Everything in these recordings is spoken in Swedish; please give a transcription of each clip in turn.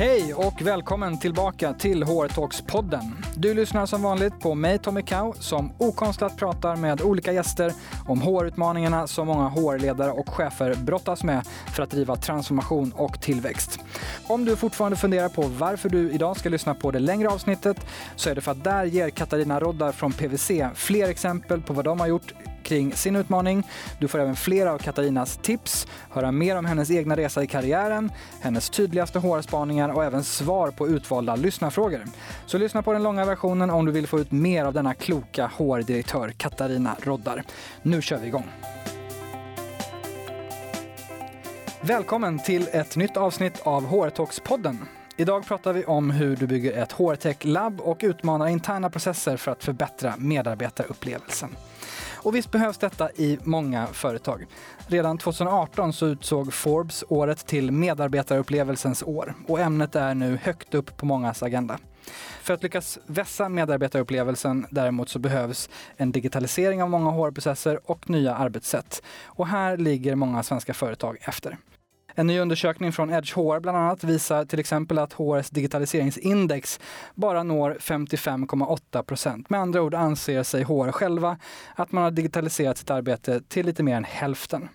Hej och välkommen tillbaka till HR Talks-podden. Du lyssnar som vanligt på mig Tommy Kau som okonstlat pratar med olika gäster om HR-utmaningarna som många HR-ledare och chefer brottas med för att driva transformation och tillväxt. Om du fortfarande funderar på varför du idag ska lyssna på det längre avsnittet så är det för att där ger Katarina Roddar från PWC fler exempel på vad de har gjort kring sin utmaning. Du får även flera av Katarinas tips, höra mer om hennes egna resa i karriären, hennes tydligaste HR-spaningar och även svar på utvalda lyssnarfrågor. Så lyssna på den långa versionen om du vill få ut mer av denna kloka HR-direktör Katarina Roddar. Nu kör vi igång! Välkommen till ett nytt avsnitt av HR Talks-podden. Idag pratar vi om hur du bygger ett HR-tech-labb och utmanar interna processer för att förbättra medarbetarupplevelsen. Och visst behövs detta i många företag. Redan 2018 så utsåg Forbes året till medarbetarupplevelsens år och ämnet är nu högt upp på mångas agenda. För att lyckas vässa medarbetarupplevelsen däremot så behövs en digitalisering av många HR-processer och nya arbetssätt. Och här ligger många svenska företag efter. En ny undersökning från Edge HR bland annat visar till exempel att HRs digitaliseringsindex bara når 55,8 procent. Med andra ord anser sig HR själva att man har digitaliserat sitt arbete till lite mer än hälften.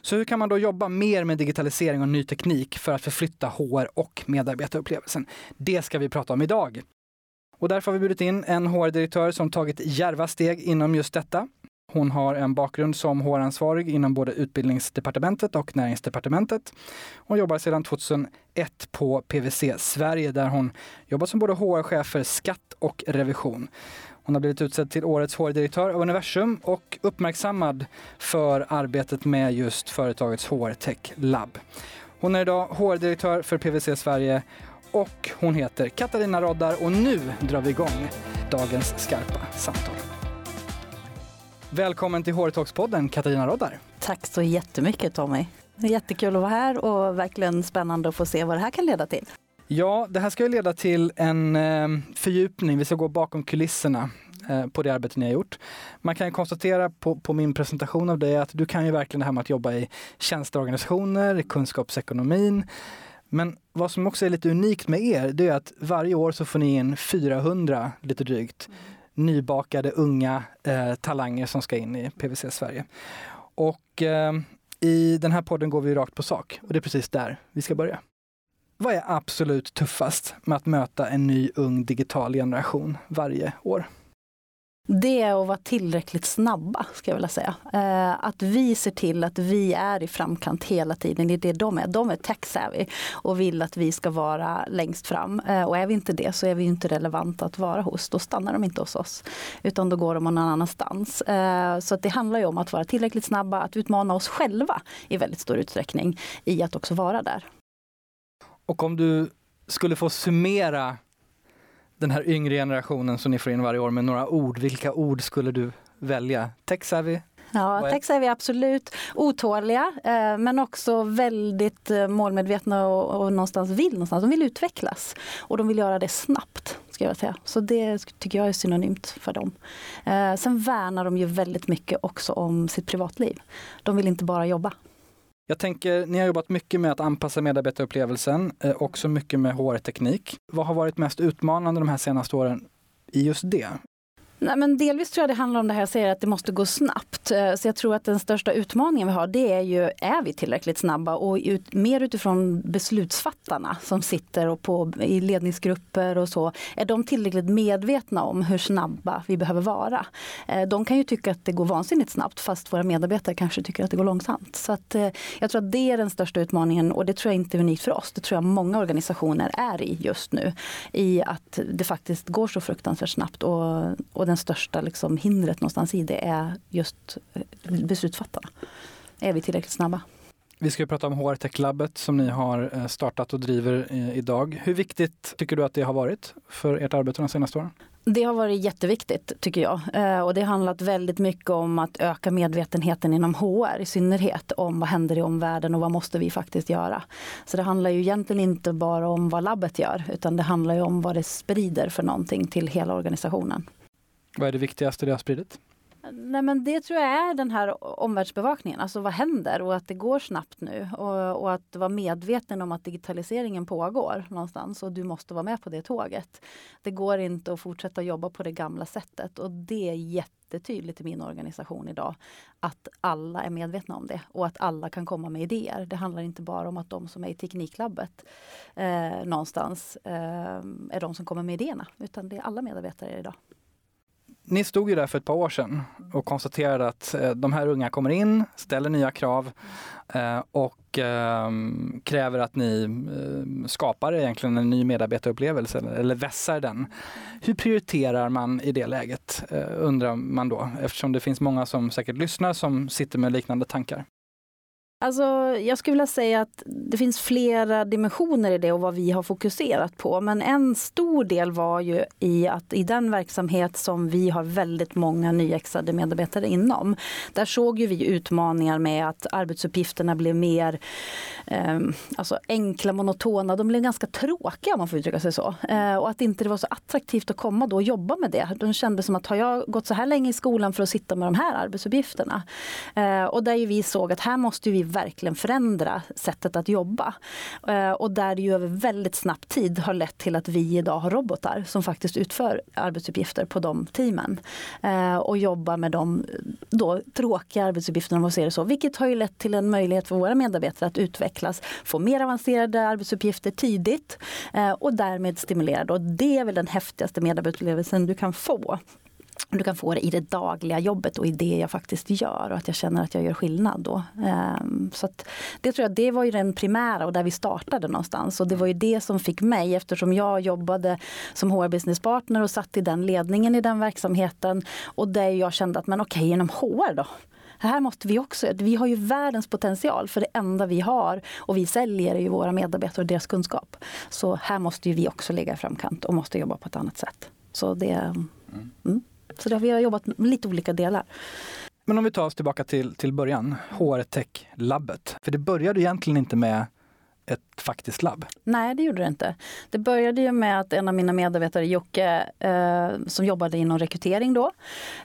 Så hur kan man då jobba mer med digitalisering och ny teknik för att förflytta HR och medarbetarupplevelsen? Det ska vi prata om idag. Och därför har vi bjudit in en HR-direktör som tagit djärva steg inom just detta. Hon har en bakgrund som HR-ansvarig inom både Utbildningsdepartementet och Näringsdepartementet. Hon jobbar sedan 2001 på PWC Sverige där hon jobbar som både HR-chef för skatt och revision. Hon har blivit utsedd till årets HR-direktör av Universum och uppmärksammad för arbetet med just företagets HR-tech Lab. Hon är idag HR-direktör för PWC Sverige och hon heter Katarina Roddar och nu drar vi igång dagens skarpa samtal. Välkommen till HR-talks-podden Katarina Roddar. Tack så jättemycket Tommy. Det är jättekul att vara här och verkligen spännande att få se vad det här kan leda till. Ja, det här ska ju leda till en eh, fördjupning. Vi ska gå bakom kulisserna eh, på det arbete ni har gjort. Man kan konstatera på, på, min presentation av dig att du kan ju verkligen det här med att jobba i tjänsteorganisationer, kunskapsekonomin. Men vad som också är lite unikt med er, det är att varje år så får ni in 400, lite drygt, mm nybakade unga eh, talanger som ska in i PWC Sverige. Och eh, i den här podden går vi rakt på sak och det är precis där vi ska börja. Vad är absolut tuffast med att möta en ny ung digital generation varje år? Det är att vara tillräckligt snabba, ska jag vilja säga. Eh, att vi ser till att vi är i framkant hela tiden. Det är det de är. De är tech-savvy och vill att vi ska vara längst fram. Eh, och är vi inte det så är vi inte relevanta att vara hos. Då stannar de inte hos oss. Utan då går de någon annanstans. Eh, så det handlar ju om att vara tillräckligt snabba, att utmana oss själva i väldigt stor utsträckning i att också vara där. Och om du skulle få summera den här yngre generationen som ni får in varje år med några ord. Vilka ord skulle du välja? Tech-savvy? Ja, tech-savvy absolut. Otåliga eh, men också väldigt eh, målmedvetna och, och någonstans vill någonstans. De vill utvecklas och de vill göra det snabbt. Ska jag säga. Så det tycker jag är synonymt för dem. Eh, sen värnar de ju väldigt mycket också om sitt privatliv. De vill inte bara jobba. Jag tänker, ni har jobbat mycket med att anpassa medarbetarupplevelsen, eh, också mycket med HR-teknik. Vad har varit mest utmanande de här senaste åren i just det? Nej, men delvis tror jag det handlar om det här jag säger att det måste gå snabbt. Eh, så jag tror att den största utmaningen vi har det är ju, är vi tillräckligt snabba och ut, mer utifrån beslutsfattarna som sitter och på, i ledningsgrupper och så. Är de tillräckligt medvetna om hur snabba vi behöver vara? Eh, de kan ju tycka att det går vansinnigt snabbt fast våra medarbetare kanske tycker att det går långsamt. Så att, eh, jag tror att det är den största utmaningen och det tror jag inte är unikt för oss. Det tror jag många organisationer är i just nu. I att det faktiskt går så fruktansvärt snabbt och, och den den största liksom hindret någonstans i det är just eh, beslutsfattarna. Är vi tillräckligt snabba? Vi ska prata om HR Tech Labbet som ni har eh, startat och driver eh, idag. Hur viktigt tycker du att det har varit för ert arbete de senaste åren? Det har varit jätteviktigt tycker jag. Och det har handlat väldigt mycket om att öka medvetenheten inom HR i synnerhet om vad händer i omvärlden och vad måste vi faktiskt göra. Så det handlar ju egentligen inte bara om vad labbet gör utan det handlar ju om vad det sprider för någonting till hela organisationen. Vad är det viktigaste det har spridit? Nej, men det tror jag är den här omvärldsbevakningen, alltså vad händer och att det går snabbt nu och, och att vara medveten om att digitaliseringen pågår någonstans och du måste vara med på det tåget. Det går inte att fortsätta jobba på det gamla sättet och det är jättetydligt i min organisation idag att alla är medvetna om det och att alla kan komma med idéer. Det handlar inte bara om att de som är i Tekniklabbet eh, någonstans eh, är de som kommer med idéerna utan det är alla medarbetare idag. Ni stod ju där för ett par år sedan och konstaterade att eh, de här unga kommer in, ställer nya krav eh, och ehm, kräver att ni eh, skapar egentligen en ny medarbetarupplevelse eller vässar den. Hur prioriterar man i det läget eh, undrar man då eftersom det finns många som säkert lyssnar som sitter med liknande tankar. Alltså, jag skulle vilja säga att det finns flera dimensioner i det och vad vi har fokuserat på. Men en stor del var ju i att i den verksamhet som vi har väldigt många nyexade medarbetare inom. Där såg ju vi utmaningar med att arbetsuppgifterna blev mer eh, alltså enkla, monotona. De blev ganska tråkiga om man får uttrycka sig så. Eh, och att inte det var så attraktivt att komma då och jobba med det. De kände som att har jag gått så här länge i skolan för att sitta med de här arbetsuppgifterna? Eh, och där vi såg att här måste vi verkligen förändra sättet att jobba. Eh, och där det ju över väldigt snabb tid har lett till att vi idag har robotar som faktiskt utför arbetsuppgifter på de teamen. Eh, och jobbar med de eh, då, tråkiga arbetsuppgifterna om man ser det så. Vilket har ju lett till en möjlighet för våra medarbetare att utvecklas, få mer avancerade arbetsuppgifter tidigt och därmed stimulerade. Och det är väl den häftigaste medarbetarupplevelsen du kan få du kan få det i det dagliga jobbet och i det jag faktiskt gör och att jag känner att jag gör skillnad då. Ehm, så det tror jag, det var ju den primära och där vi startade någonstans och det var ju det som fick mig eftersom jag jobbade som HR business partner och satt i den ledningen i den verksamheten och där jag kände att men okej, genom HR då? här måste vi också, vi har ju världens potential för det enda vi har och vi säljer ju våra medarbetare och deras kunskap. Så här måste ju vi också ligga i framkant och måste jobba på ett annat sätt. Så det, mm. Så där vi har jobbat med lite olika delar. Men om vi tar oss tillbaka till, till början, HR Tech-labbet. För det började egentligen inte med ett faktiskt labb? Nej, det gjorde det inte. Det började ju med att en av mina medarbetare, Jocke, eh, som jobbade inom rekrytering då,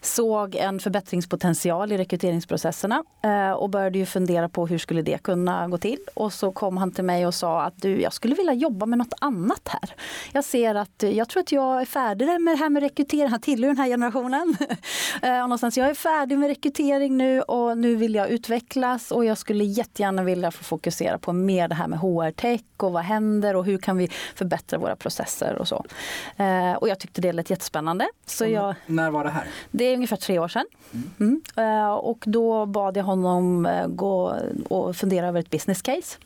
såg en förbättringspotential i rekryteringsprocesserna eh, och började ju fundera på hur skulle det kunna gå till. Och så kom han till mig och sa att du, jag skulle vilja jobba med något annat här. Jag ser att eh, jag tror att jag är färdig med det här med rekrytering. Han tillhör den här generationen. eh, någonstans, jag är färdig med rekrytering nu och nu vill jag utvecklas och jag skulle jättegärna vilja få fokusera på mer det här med HR-tech och vad händer och hur kan vi förbättra våra processer och så. Eh, och jag tyckte det lät jättespännande. Så jag, när var det här? Det är ungefär tre år sedan. Mm. Mm. Eh, och då bad jag honom eh, gå och fundera över ett business case.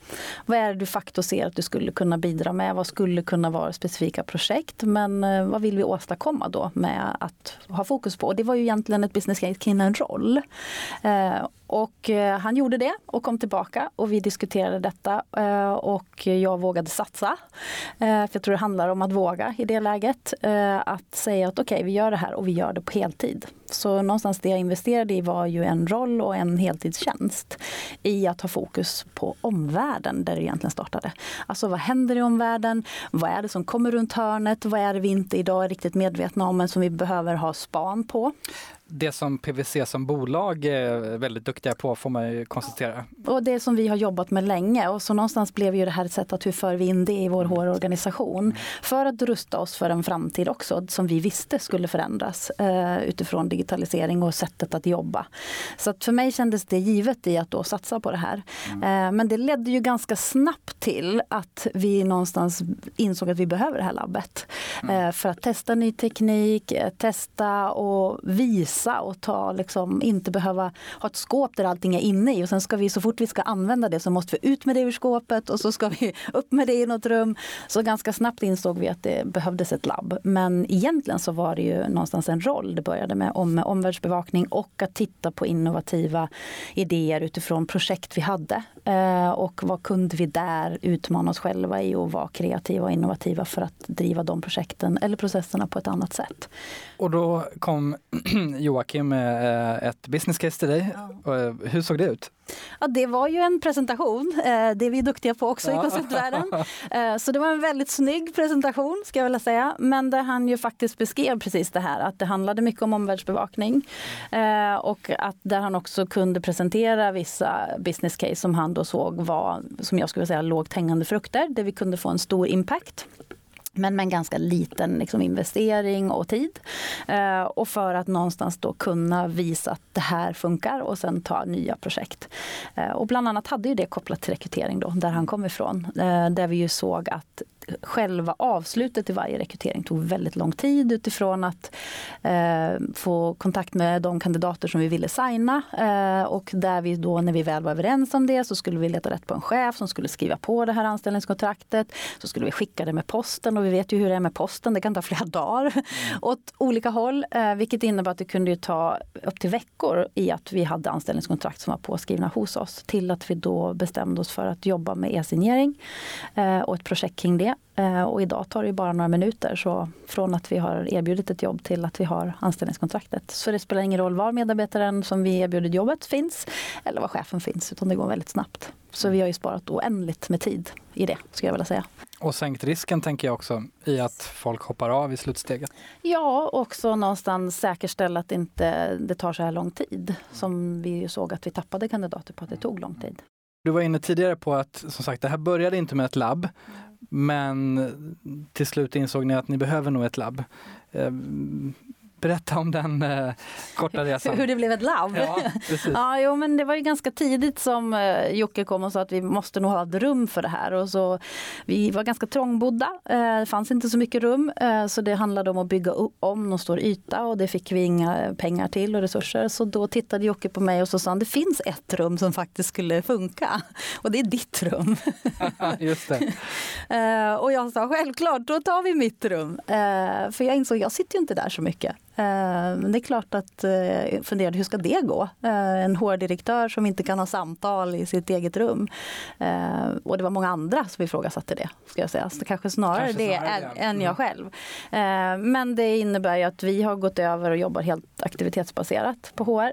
Vad är det du faktiskt ser att du skulle kunna bidra med? Vad skulle kunna vara specifika projekt? Men eh, vad vill vi åstadkomma då med att ha fokus på? Och det var ju egentligen ett business case kring en roll. Och eh, han gjorde det och kom tillbaka och vi diskuterade detta eh, och jag vågade satsa. Eh, för jag tror det handlar om att våga i det läget. Eh, att säga att okej, okay, vi gör det här och vi gör det på heltid. Så någonstans det jag investerade i var ju en roll och en heltidstjänst i att ha fokus på omvärlden där det egentligen startade. Alltså vad händer i omvärlden? Vad är det som kommer runt hörnet? Vad är det vi inte idag är riktigt medvetna om men som vi behöver ha span på? det som PWC som bolag är väldigt duktiga på får man ju konstatera. Och det som vi har jobbat med länge och så någonstans blev ju det här ett sätt att hur för vi in det i vår HR-organisation för att rusta oss för en framtid också som vi visste skulle förändras eh, utifrån digitalisering och sättet att jobba. Så att för mig kändes det givet i att då satsa på det här. Mm. Eh, men det ledde ju ganska snabbt till att vi någonstans insåg att vi behöver det här labbet mm. eh, för att testa ny teknik, eh, testa och visa och ta, liksom, inte behöva ha ett skåp där allting är inne i och sen ska vi så fort vi ska använda det så måste vi ut med det ur skåpet och så ska vi upp med det i något rum. Så ganska snabbt insåg vi att det behövdes ett labb. Men egentligen så var det ju någonstans en roll. Det började med om, omvärldsbevakning och att titta på innovativa idéer utifrån projekt vi hade. Eh, och vad kunde vi där utmana oss själva i och vara kreativa och innovativa för att driva de projekten eller processerna på ett annat sätt. Och då kom Joakim med eh, ett business case till dig. Ja. Eh, hur såg det ut? Ja, det var ju en presentation. Eh, det är vi duktiga på också ja. i konceptvärlden. Eh, så det var en väldigt snygg presentation ska jag vilja säga. Men där han ju faktiskt beskrev precis det här att det handlade mycket om omvärldsbevakning. Eh, och att där han också kunde presentera vissa business case som han då såg var, som jag skulle säga, lågt hängande frukter. Där vi kunde få en stor impact men med en ganska liten liksom, investering och tid. Eh, och för att någonstans då kunna visa att det här funkar och sen ta nya projekt. Eh, och bland annat hade ju det kopplat till rekrytering då, där han kom ifrån. Eh, där vi ju såg att själva avslutet i varje rekrytering tog väldigt lång tid utifrån att eh, få kontakt med de kandidater som vi ville signa. Eh, och där vi då, när vi väl var överens om det, så skulle vi leta rätt på en chef som skulle skriva på det här anställningskontraktet. Så skulle vi skicka det med posten och vi vet ju hur det är med posten, det kan ta flera dagar mm. åt olika håll. Eh, vilket innebär att det kunde ta upp till veckor i att vi hade anställningskontrakt som var påskrivna hos oss. Till att vi då bestämde oss för att jobba med e-signering eh, och ett projekt kring det. Eh, och idag tar det bara några minuter. Så från att vi har erbjudit ett jobb till att vi har anställningskontraktet. Så det spelar ingen roll var medarbetaren som vi erbjudit jobbet finns eller var chefen finns, utan det går väldigt snabbt. Så vi har ju sparat oändligt med tid i det, skulle jag vilja säga. Och sänkt risken tänker jag också i att folk hoppar av i slutsteget. Ja, också någonstans säkerställa att inte det tar så här lång tid. Som vi såg att vi tappade kandidater på att det tog lång tid. Du var inne tidigare på att som sagt, det här började inte med ett labb. Men till slut insåg ni att ni behöver nog ett labb. Ehm, Eh, Berätta om den eh, korta resan. Hur det blev ett labb? Ja, ja, jo, men det var ju ganska tidigt som eh, Jocke kom och sa att vi måste nog ha ett rum för det här. Och så, vi var ganska trångbodda, eh, det fanns inte så mycket rum. Eh, så det handlade om att bygga om någon stor yta och det fick vi inga pengar till och resurser. Så då tittade Jocke på mig och så sa han det finns ett rum som faktiskt skulle funka. Och det är ditt rum. Just det. Eh, och jag sa självklart, då tar vi mitt rum. Eh, för jag insåg, jag sitter ju inte där så mycket. Eh, men det är klart att jag eh, funderade, hur ska det gå? Eh, en HR-direktör som inte kan ha samtal i sitt eget rum. Och det var många andra som ifrågasatte det, ska jag säga. Så kanske snarare kanske det snarare det. än jag mm. själv. Men det innebär ju att vi har gått över och jobbar helt aktivitetsbaserat på HR.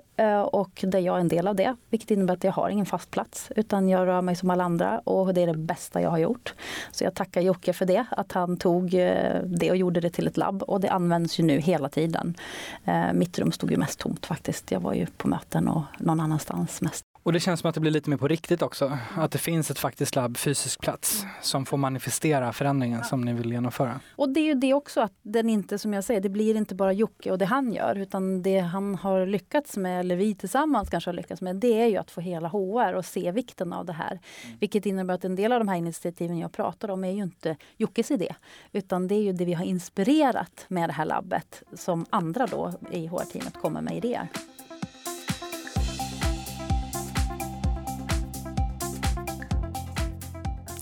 Och där jag är en del av det, vilket innebär att jag har ingen fast plats. Utan jag rör mig som alla andra och det är det bästa jag har gjort. Så jag tackar Jocke för det, att han tog det och gjorde det till ett labb. Och det används ju nu hela tiden Eh, mitt rum stod ju mest tomt faktiskt. Jag var ju på möten och någon annanstans mest. Och det känns som att det blir lite mer på riktigt också. Att det finns ett faktiskt labb, fysisk plats, som får manifestera förändringen som ni vill genomföra. Och det är ju det också att den inte, som jag säger, det blir inte bara Jocke och det han gör, utan det han har lyckats med, eller vi tillsammans kanske har lyckats med, det är ju att få hela HR och se vikten av det här. Mm. Vilket innebär att en del av de här initiativen jag pratar om är ju inte Jockes idé, utan det är ju det vi har inspirerat med det här labbet som andra då i HR-teamet kommer med idéer.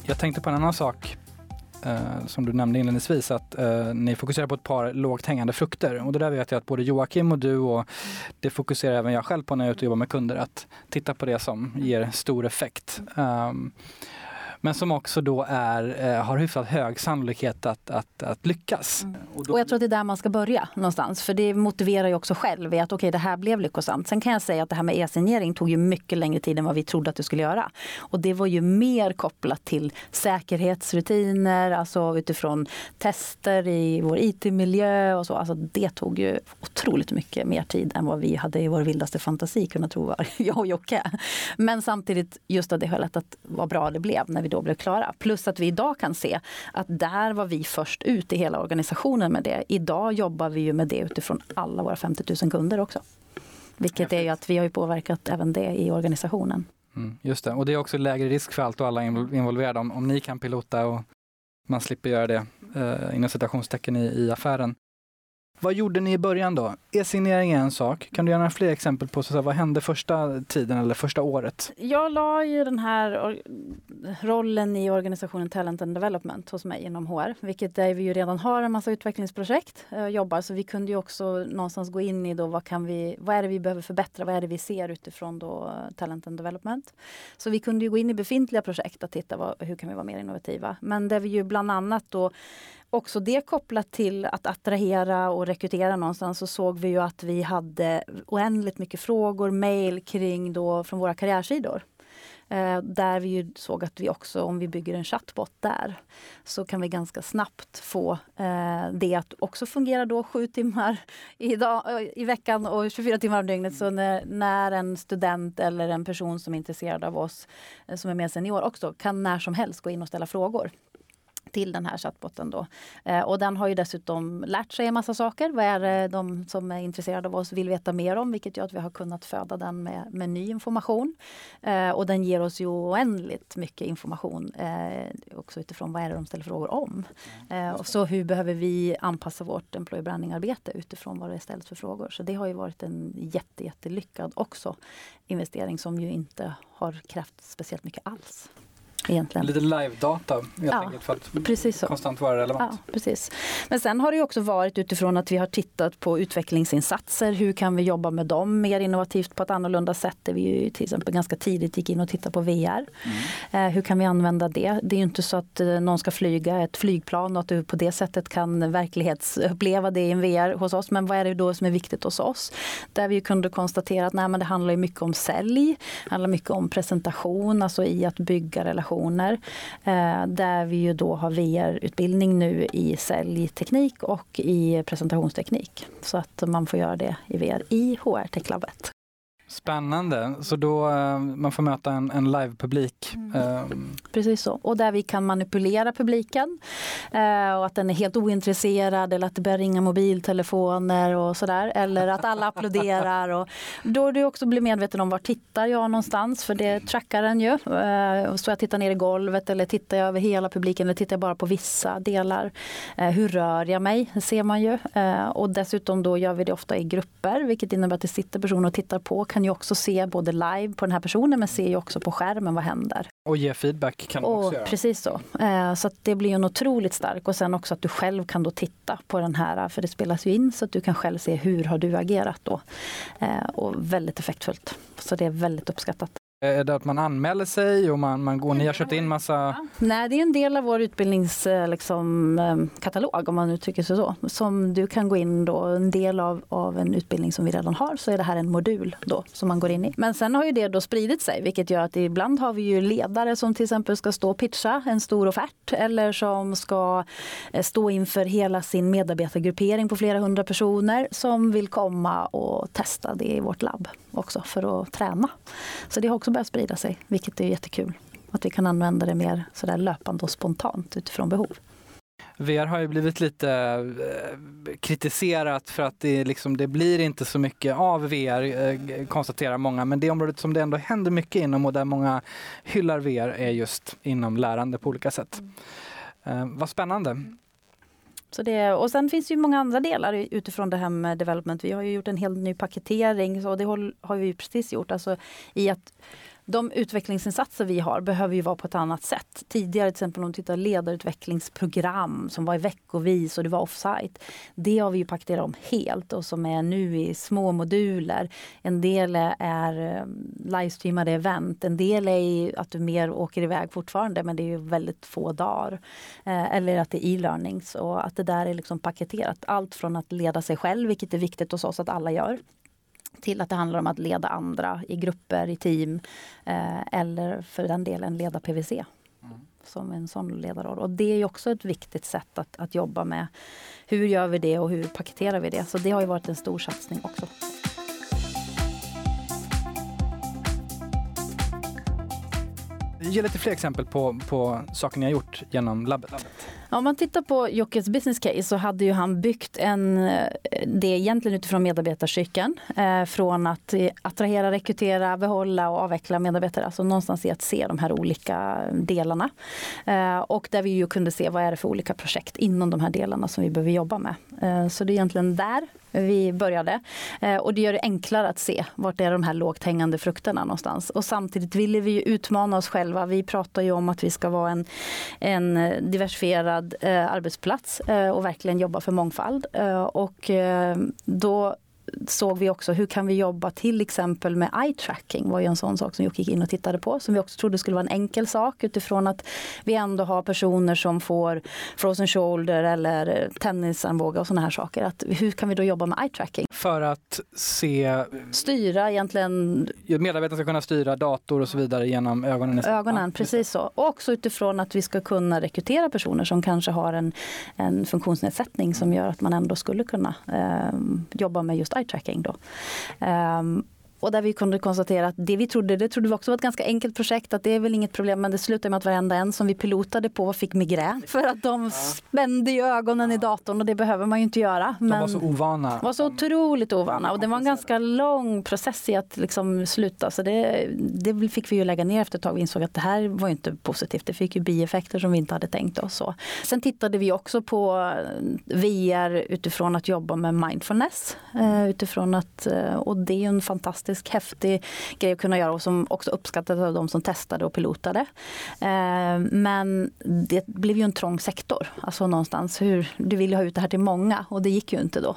Jag tänkte på en annan sak eh, som du nämnde inledningsvis, att eh, ni fokuserar på ett par lågt hängande frukter. Och det där vet jag att både Joakim och du och det fokuserar även jag själv på när jag är ute och jobbar med kunder, att titta på det som ger stor effekt. Um, men som också då är, eh, har hyfsat hög sannolikhet att, att, att lyckas. Mm. Och, då... och, jag tror att det är där man ska börja någonstans, för det motiverar ju också själv i att okej, okay, det här blev lyckosamt. Sen kan jag säga att det här med e-signering tog ju mycket längre tid än vad vi trodde att det skulle göra. Och det var ju mer kopplat till säkerhetsrutiner, alltså utifrån tester i vår IT-miljö och så. Alltså det tog ju otroligt mycket mer tid än vad vi hade i vår vildaste fantasi kunnat tro var, jag och Jocke. Men samtidigt just av det skälet att vad bra det blev när vi då blev klara. Plus att vi idag kan se att där var vi först ut i hela organisationen med det. Idag jobbar vi ju med det utifrån alla våra 50 000 kunder också. Vilket är ju att vi har ju påverkat även det i organisationen. Mm, just det, och det är också lägre risk för allt och alla involverade om, om ni kan pilota och man slipper göra det eh, inom citationstecken i, i affären. Vad gjorde ni i början då? E-signering är en sak. Kan du ge några fler exempel på så vad hände första tiden eller första året? Jag la ju den här rollen i organisationen Talent and Development hos mig inom HR, vilket där vi ju redan har en massa utvecklingsprojekt och eh, jobbar. Så vi kunde ju också någonstans gå in i då vad kan vi, vad är det vi behöver förbättra, vad är det vi ser utifrån då Talent and Development. Så vi kunde ju gå in i befintliga projekt och titta vad, hur kan vi vara mer innovativa. Men där vi ju bland annat då också det kopplat till att attrahera och rekrytera någonstans så såg vi ju att vi hade oändligt mycket frågor, mejl kring då från våra karriärsidor. Eh, där vi ju såg att vi också, om vi bygger en chatbot där, så kan vi ganska snabbt få eh, det att också fungera då sju timmar i, dag, eh, i veckan och 24 timmar om dygnet. Så när, när, en student eller en person som är intresserad av oss, eh, som är mer senior också, kan när som helst gå in och ställa frågor till den här chattbotten. Då. Eh, och den har ju dessutom lärt sig en massa saker. Vad är det de som är intresserade av oss vill veta mer om? Vilket gör att vi har kunnat föda den med, med ny information. Eh, och den ger oss ju oändligt mycket information eh, också utifrån vad är det de ställer frågor om. Och så hur behöver vi anpassa vårt employer branding-arbete utifrån vad det ställs för frågor. Så det har ju varit en jätte, jättelyckad också investering som ju inte har krävt speciellt mycket alls. Egentligen. Lite live-data helt ja, enkelt för att precis så. konstant vara relevant. Ja, precis. Men sen har det också varit utifrån att vi har tittat på utvecklingsinsatser. Hur kan vi jobba med dem mer innovativt på ett annorlunda sätt? Där vi ju till exempel ganska tidigt gick in och tittade på VR. Mm. Eh, hur kan vi använda det? Det är inte så att eh, någon ska flyga ett flygplan och att du på det sättet kan verklighetsuppleva det i en VR hos oss. Men vad är det då som är viktigt hos oss? Där vi kunde konstatera att nej, men det handlar mycket om sälj. Handlar mycket om presentation, alltså i att bygga relationer organisationer eh, där vi ju då har VR-utbildning nu i säljteknik och i presentationsteknik. Så att man får göra det i VR i HR Tech Labbet. Spännande, så då uh, man får möta en, en live-publik. Um. Precis så, och där vi kan manipulera publiken uh, och att den är helt ointresserad eller att det börjar ringa mobiltelefoner och sådär. Eller att alla applåderar. Och då du också blir medveten om var tittar jag någonstans för det trackar den ju. Uh, så jag tittar ner i golvet eller tittar jag över hela publiken eller tittar jag bara på vissa delar. hur rör jag mig? Det ser man ju. och dessutom då gör vi det ofta i grupper vilket innebär att det sitter personer och tittar på kan ju också se både live på den här personen men ser ju också på skärmen vad händer. Och ge feedback kan du också göra. Precis så. Eh, så det blir en otroligt stark och sen också att du själv kan då titta på den här för det spelas ju in så att du kan själv se hur har du agerat då. Eh, och väldigt effektfullt. Så det är väldigt uppskattat. Är det att man anmäler sig och man, man går, ni har köpt in massa? Nej, det är en del av vår utbildningskatalog liksom, eh, om man uttrycker sig så. Som du kan gå in då, en del av, av en utbildning som vi redan har så är det här en modul då som man går in i. Men sen har ju det då spridit sig vilket gör att ibland har vi ju ledare som till exempel ska stå och pitcha en stor offert eller som ska eh, stå inför hela sin medarbetargruppering på flera hundra personer som vill komma och testa det i vårt labb också för att träna. Så det har också börjat sprida sig, vilket är jättekul. Att vi kan använda det mer sådär löpande och spontant utifrån behov. VR har ju blivit lite eh, kritiserat för att det, liksom, det blir inte så mycket av VR, eh, konstaterar många. Men det området som det ändå händer mycket inom och där många hyllar VR är just inom lärande på olika sätt. Eh, vad spännande. Så det, och sen finns det ju många andra delar utifrån det här med development. Vi har ju gjort en helt ny paketering och det har vi precis gjort. Alltså i att de utvecklingsinsatser vi har behöver ju vara på ett annat sätt. Tidigare till exempel om du tittar ledarutvecklingsprogram som var i veckovis och det var offsite. Det har vi ju paketerat om helt och som är nu i små moduler. En del är ehm, livestreamade event, en del är att du mer åker iväg fortfarande men det är ju väldigt få dagar. Eh, eller att det är e-learnings och att det där är liksom paketerat. Allt från att leda sig själv, vilket är viktigt hos oss att alla gör till att det handlar om att leda andra i grupper, i team eh, eller för den delen leda PVC. Mm. Som en sån ledarroll. Och det är också ett viktigt sätt att, att jobba med. Hur gör vi det och hur paketerar vi det? Så det har ju varit en stor satsning också. Ge lite fler exempel på, på saker ni har gjort genom labbet. Om man tittar på Jockes business case så hade ju han byggt en, eh, det egentligen utifrån medarbetarcykeln. Eh, från att eh, attrahera, rekrytera, behålla och avveckla medarbetare. Alltså någonstans i att se de här olika delarna. Eh, och där vi ju kunde se vad är det för olika projekt inom de här delarna som vi behöver jobba med. Eh, så det är egentligen där vi började. Eh, och det gör det enklare att se vart är de här lågt hängande frukterna någonstans. Och samtidigt ville vi utmana oss själva. Vi pratar ju om att vi ska vara en, en diversifierad eh, arbetsplats eh, och verkligen jobba för mångfald. Och då såg vi också hur kan vi jobba till exempel med eye tracking var ju en sån sak som Jocke gick in och tittade på som vi också trodde skulle vara en enkel sak utifrån att vi ändå har personer som får frozen shoulder eller tennisarmbåge och sådana här saker. Att hur kan vi då jobba med eye tracking? För att se... Styra egentligen... Medarbetarna ska kunna styra dator och så vidare genom ögonen? Ögonen, precis så. Och också utifrån att vi ska kunna rekrytera personer som kanske har en, en funktionsnedsättning som gör att man ändå skulle kunna eh, jobba med just side-tracking Då. Um, och där vi kunde konstatera att det vi trodde, det trodde vi också var ett ganska enkelt projekt, att det är väl inget problem, men det slutade med att varenda en som vi pilotade på fick migrän. För att de ja. spände i ögonen i datorn och det behöver man ju inte göra. Men de var så ovana. var så otroligt ovana och det var en ganska lång process i att liksom sluta. Så det, det fick vi ju lägga ner efter ett tag. Vi insåg att det här var inte positivt. Det fick ju bieffekter som vi inte hade tänkt oss. Så. Sen tittade vi också på VR utifrån att jobba med mindfulness. Eh, utifrån att, eh, och det är en fantastisk fantastisk häftig grej att kunna göra och som också uppskattades av de som testade och pilotade. Eh, men det blev ju en trång sektor. Alltså någonstans hur, du vill ju ha ut det här till många och det gick ju inte då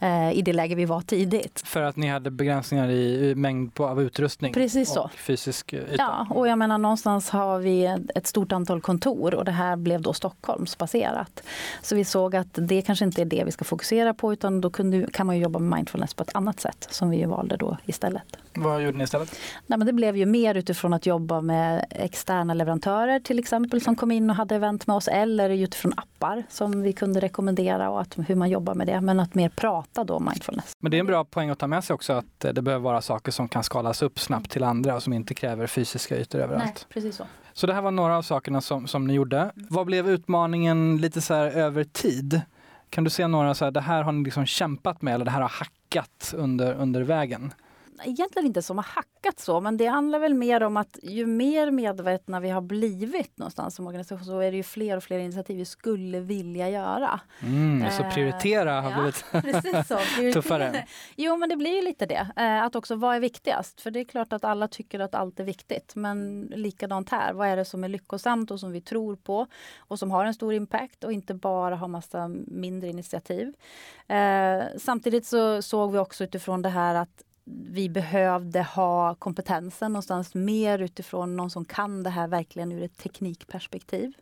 eh, i det läge vi var tidigt. För att ni hade begränsningar i mängd av utrustning Precis så. och fysisk yta? Ja, och jag menar någonstans har vi ett stort antal kontor och det här blev då Stockholmsbaserat. Så vi såg att det kanske inte är det vi ska fokusera på utan då kunde, kan man jobba med mindfulness på ett annat sätt som vi valde då istället istället. Vad gjorde ni istället? Nej, men det blev ju mer utifrån att jobba med externa leverantörer till exempel som kom in och hade event med oss eller utifrån appar som vi kunde rekommendera och att, hur man jobbar med det. Men att mer prata då mindfulness. Men det är en bra poäng att ta med sig också att det behöver vara saker som kan skalas upp snabbt till andra och som inte kräver fysiska ytor överallt. Nej, precis så. Så det här var några av sakerna som, som ni gjorde. Vad blev utmaningen lite så här över tid? Kan du se några så här, det här har ni liksom kämpat med eller det här har hackat under, under vägen? Egentligen inte som har hackat så, men det handlar väl mer om att ju mer medvetna vi har blivit någonstans som organisation så är det ju fler och fler initiativ vi skulle vilja göra. Mm, så prioritera har blivit precis så, tuffare. Jo, men det blir ju lite det. Eh, att också vad är viktigast? För det är klart att alla tycker att allt är viktigt, men likadant här. Vad är det som är lyckosamt och som vi tror på och som har en stor impact och inte bara ha massa mindre initiativ. Eh, samtidigt så såg vi också utifrån det här att vi behövde ha kompetensen någonstans mer utifrån någon som kan det här verkligen ur ett teknikperspektiv.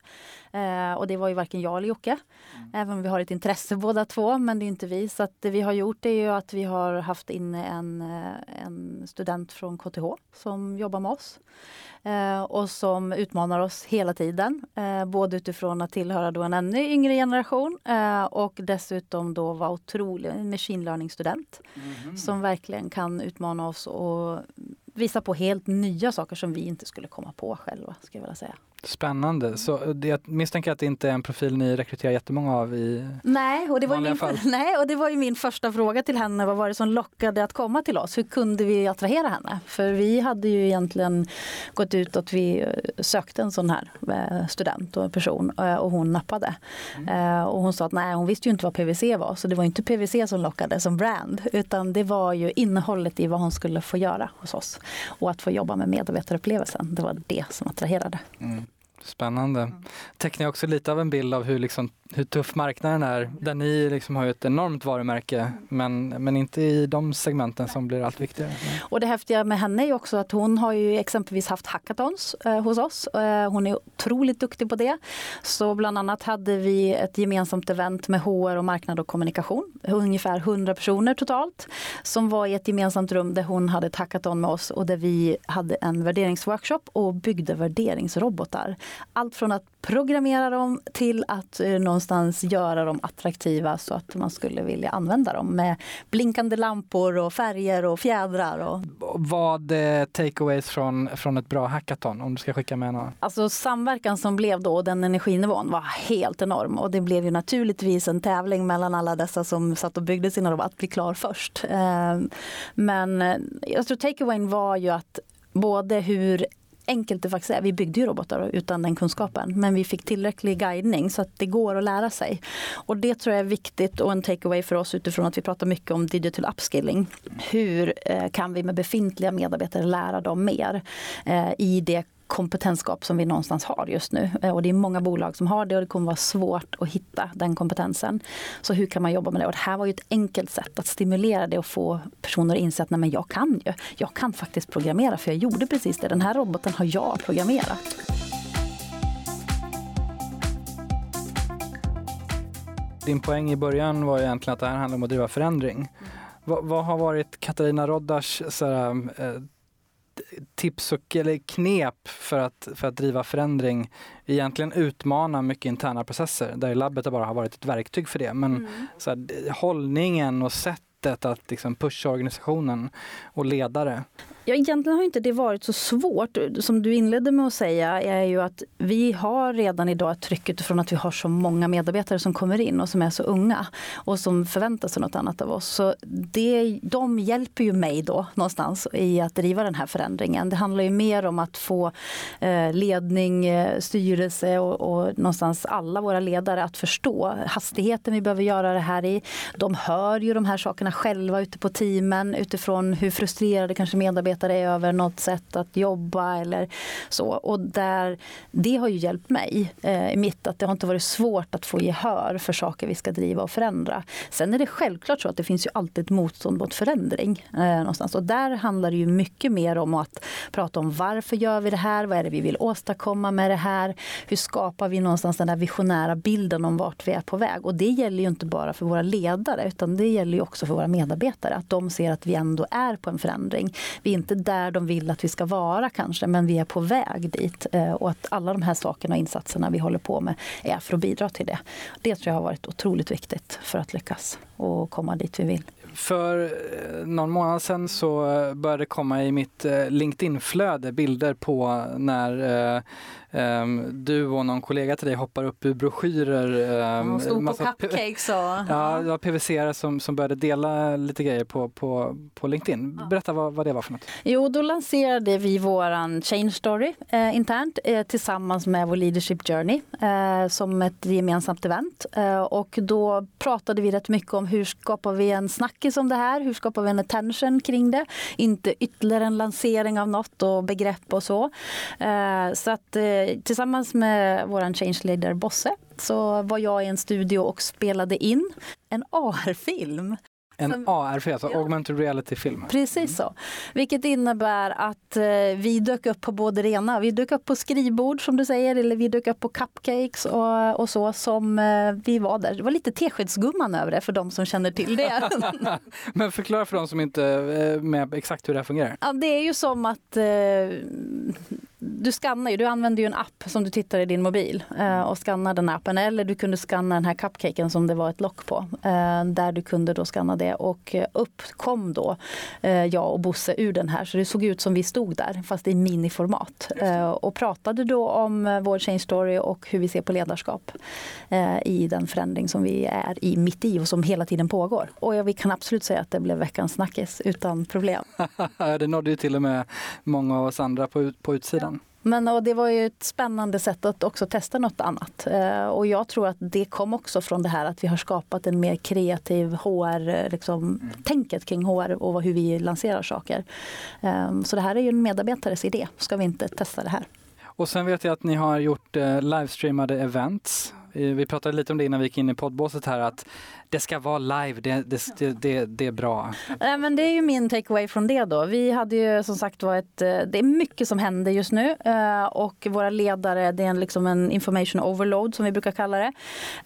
Eh, och det var ju varken jag eller Jocke. Mm. Även om vi har ett intresse båda två, men det är inte vi. Så att det vi har gjort är ju att vi har haft inne en, eh, en student från KTH som jobbar med oss. Eh, och som utmanar oss hela tiden. Eh, både utifrån att tillhöra då en ännu yngre generation eh, och dessutom då vara otrolig machine learning-student. Mm -hmm. Som verkligen kan utmana oss och visa på helt nya saker som vi inte skulle komma på själva. Ska jag vilja säga. Spännande. Så det, jag misstänker att det inte är en profil ni rekryterar jättemånga av i nej, och det var min, fall. Nej, och det var ju min första fråga till henne. Vad var det som lockade att komma till oss? Hur kunde vi attrahera henne? För vi hade ju egentligen gått ut att vi eh, sökte en sån här eh, student och en person eh, och hon nappade. Mm. Och hon sa att nej, hon visste ju inte vad PVC var. Så det var inte PVC som lockade som brand. Utan det var ju innehållet i vad hon skulle få göra hos oss. Och att få jobba med medarbetarupplevelsen. Det var det som attraherade. Mm. Spännande. Mm. Tecknar också lite av en bild av hur, liksom, hur tuff marknaden är. Där ni liksom har ett enormt varumärke men, men inte i de segmenten som blir allt viktigare. Och det häftiga med henne är också att hon har ju exempelvis haft hackathons eh, hos oss. Eh, hon är otroligt duktig på det. Så bland annat hade vi ett gemensamt event med HR och marknad och kommunikation. Ungefär 100 personer totalt. Som var i ett gemensamt rum där hon hade ett hackathon med oss och där vi hade en värderingsworkshop och byggde värderingsrobotar allt från att programmera dem till att eh, någonstans göra dem attraktiva så att man skulle vilja använda dem med blinkande lampor och färger och fjädrar. Och... Vad är takeaways från, från ett bra hackathon om du ska skicka med några? Alltså samverkan som blev då, den energinivån var helt enorm och det blev ju naturligtvis en tävling mellan alla dessa som satt och byggde sina robotar att bli klar först. Ehm, men eh, jag tror takeawayen var ju att både hur enkelt det faktiskt är. Vi byggde ju robotar utan den kunskapen, men vi fick tillräcklig guidning så att det går att lära sig. Och det tror jag är viktigt och en takeaway för oss utifrån att vi pratar mycket om digital upskilling. Hur eh, kan vi med befintliga medarbetare lära dem mer eh, i det kompetensgap som vi någonstans har just nu. Eh, och det är många bolag som har det och det kommer vara svårt att hitta den kompetensen. Så hur kan man jobba med det? Och det här var ju ett enkelt sätt att stimulera det och få personer att inse att nej men jag kan ju. Jag kan faktiskt programmera för jag gjorde precis det. Den här roboten har jag programmerat. Din poäng i början var egentligen att det här handlar om att driva förändring. Mm. Vad, vad, har varit Katarina Roddars såhär, eh, tips och eller knep för att, för att driva förändring egentligen utmana mycket interna processer där labbet bara har varit ett verktyg för det. Men mm. så här, hållningen och sättet att liksom pusha organisationen och ledare. Ja, egentligen har inte det varit så svårt. Som du inledde med att säga är ju att vi har redan idag ett tryck utifrån att vi har så många medarbetare som kommer in och som är så unga och som förväntar sig något annat av oss. Så det, de hjälper ju mig då någonstans i att driva den här förändringen. Det handlar ju mer om att få eh, ledning, eh, styrelse och, och någonstans alla våra ledare att förstå hastigheten vi behöver göra det här i. De hör ju de här sakerna själva ute på teamen utifrån hur frustrerade kanske medarbetare arbetare över något sätt att jobba eller så. Och där, det har ju hjälpt mig eh, i mitt att det har inte varit svårt att få gehör för saker vi ska driva och förändra. Sen är det självklart så att det finns ju alltid ett motstånd mot förändring. Eh, någonstans. Och där handlar det ju mycket mer om att prata om varför gör vi det här? Vad är det vi vill åstadkomma med det här? Hur skapar vi någonstans den där visionära bilden om vart vi är på väg? Och det gäller ju inte bara för våra ledare utan det gäller ju också för våra medarbetare. Att de ser att vi ändå är på en förändring. Vi är inte där de vill att vi ska vara kanske, men vi är på väg dit. Eh, och att alla de här sakerna och insatserna vi håller på med är för att bidra till det. Det tror jag har varit otroligt viktigt för att lyckas och komma dit vi vill. För eh, någon månad sedan så eh, började det komma i mitt LinkedIn-flöde bilder på när du och någon kollega till dig hoppar upp ur broschyrer. Um, stod på cupcakes och... Ja, det var PVC som, som började dela lite grejer på, på, på LinkedIn. Berätta vad, vad det var för något. Jo, då lanserade vi våran Change Story eh, internt eh, tillsammans med vår Leadership Journey eh, som ett gemensamt event. Eh, och då pratade vi rätt mycket om hur skapar vi en snackis om det här? Hur skapar vi en attention kring det? Inte ytterligare en lansering av något och begrepp och så. Eh, så att eh, tillsammans med vår change leader Bosse så var jag i en studio och spelade in en AR-film en AR-film, alltså ja. augmented reality-film. Precis så. Vilket innebär att eh, vi dök upp på både det ena. Vi dök upp på skrivbord som du säger, eller vi dök upp på cupcakes och, och så som eh, vi var där. Det var lite Teskedsgumman över det för de som känner till det. Men förklara för de som inte är med exakt hur det här fungerar. Ja, det är ju som att eh, du skannar ju, du använder ju en app som du tittar i din mobil eh, och skannar den appen. Eller du kunde skanna den här cupcaken som det var ett lock på. Eh, där du kunde då skanna det och eh, upp kom då eh, jag och Bosse ur den här. Så det såg ut som vi stod där fast i miniformat. Eh, och pratade då om eh, vår change story och hur vi ser på ledarskap i den förändring som vi är i mitt i och som hela tiden pågår. Och vi kan absolut säga att det blev veckans snackis utan problem. det nådde ju till och med många av oss andra på, på utsidan. Men och det var ju ett spännande sätt att också testa något annat. Eh, och jag tror att det kom också från det här att vi har skapat en mer kreativ HR, eh, liksom, mm. tänket kring HR och hur vi lanserar saker. Eh, så det här är ju en medarbetares idé. Ska vi inte testa det här? Och sen vet jag att ni har gjort eh, livestreamade events. Eh, vi pratade lite om det innan vi gick in i poddbåset här att det ska vara live, det, det, det, det är bra. Nej, men det är ju min takeaway från det då. Vi hade ju som sagt var ett, eh, det är mycket som händer just nu eh, och våra ledare, det är en, liksom en information overload som vi brukar kalla det.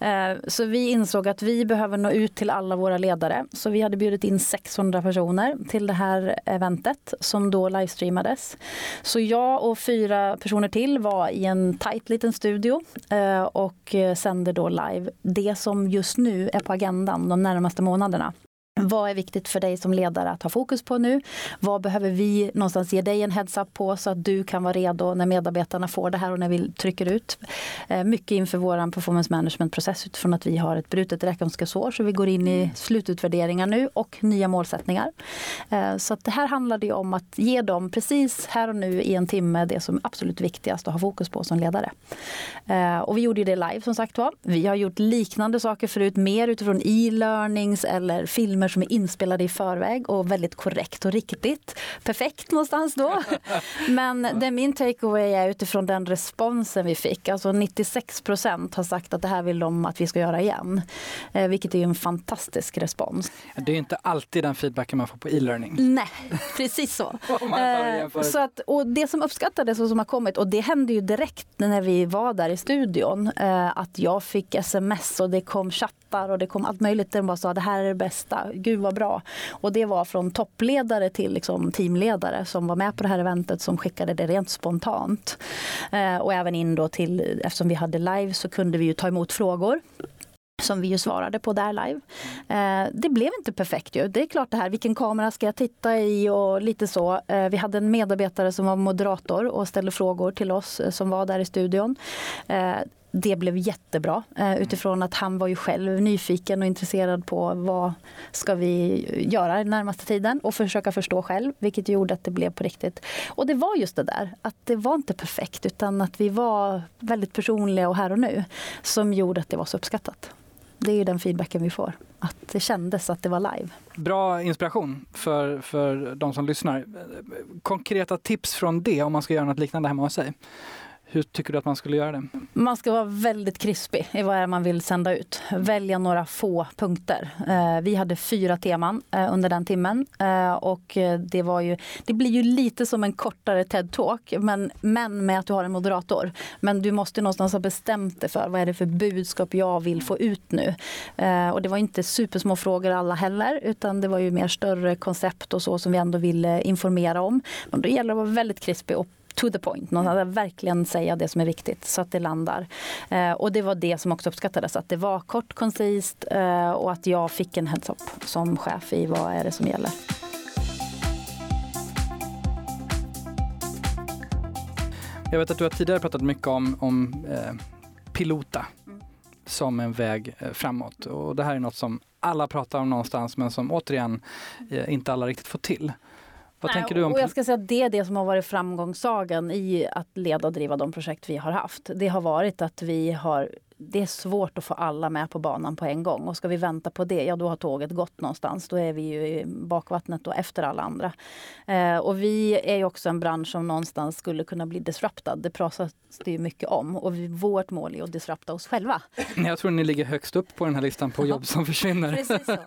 Eh, så vi insåg att vi behöver nå ut till alla våra ledare. Så vi hade bjudit in 600 personer till det här eventet som då livestreamades. Så jag och fyra personer till var i en tajt liten studio och sänder då live det som just nu är på agendan agendan de närmaste månaderna. Vad är viktigt för dig som ledare att ha fokus på nu? Vad behöver vi någonstans ge dig en heads-up på så att du kan vara redo när medarbetarna får det här och när vi trycker ut? Eh, mycket inför vår performance management-process utifrån att vi har ett brutet räkenskapsår så vi går in i slututvärderingar nu och nya målsättningar. Eh, så att det här handlade om att ge dem precis här och nu i en timme det som är absolut viktigast att ha fokus på som ledare. Eh, och vi gjorde det live som sagt var. Vi har gjort liknande saker förut, mer utifrån e-learnings eller filmer som är inspelade i förväg och väldigt korrekt och riktigt. Perfekt någonstans då. Men det min takeaway är utifrån den responsen vi fick. Alltså 96 procent har sagt att det här vill de att vi ska göra igen. Eh, vilket är en fantastisk respons. Det är inte alltid den feedbacken man får på e-learning. Nej, precis så. eh, så att, och det som uppskattades och som har kommit, och det hände ju direkt när vi var där i studion, eh, att jag fick sms och det kom chattar och det kom allt möjligt. De bara sa det här är det bästa, gud vad bra. Och det var från toppledare till liksom teamledare som var med på det här eventet som skickade det rent spontant. Eh, och även in då till, eftersom vi hade live så kunde vi ju ta emot frågor som vi ju svarade på där live. Eh, det blev inte perfekt ju. Det är klart det här, vilken kamera ska jag titta i och lite så. Eh, vi hade en medarbetare som var moderator och ställde frågor till oss eh, som var där i studion. Eh, det blev jättebra eh, utifrån att han var ju själv nyfiken och intresserad på vad ska vi göra den närmaste tiden och försöka förstå själv, vilket gjorde att det blev på riktigt. Och det var just det där, att det var inte perfekt utan att vi var väldigt personliga och här och nu som gjorde att det var så uppskattat. Det är ju den feedbacken vi får, att det kändes att det var live. Bra inspiration för, för de som lyssnar. Konkreta tips från det om man ska göra något liknande hemma hos sig? Hur tycker du att man skulle göra det? Man ska vara väldigt krispig i vad man vill sända ut. Välja några få punkter. Eh, vi hade fyra teman eh, under den timmen. Eh, och det, var ju, det blir ju lite som en kortare TED-talk, men, men med att du har en moderator. Men du måste någonstans ha bestämt dig för vad är det för budskap jag vill få ut nu. Och det var inte supersmå frågor alla heller, utan det var ju mer större koncept och så som vi ändå ville informera om. Men då gäller det att vara väldigt krispig och to the point, någon verkligen säga det som är viktigt så att det landar. Eh, och det var det som också uppskattades, att det var kort, koncist eh, och att jag fick en heads-up som chef i vad är det som gäller. Jag vet att du har tidigare pratat mycket om, om eh, pilota mm. som en väg eh, framåt. Och det här är något som alla pratar om någonstans men som återigen eh, inte alla riktigt får till. Vad Nej, tänker du om... Och jag ska säga att det är det som har varit framgångssagan i att leda och driva de projekt vi har haft. Det har varit att vi har det är svårt att få alla med på banan på en gång. Och ska vi vänta på det, ja då har tåget gått någonstans. Då är vi ju i bakvattnet och efter alla andra. Eh, och vi är ju också en bransch som någonstans skulle kunna bli disruptad. Det pratas det ju mycket om. Och vi, vårt mål är att disrupta oss själva. Jag tror ni ligger högst upp på den här listan på jobb som försvinner. Precis så.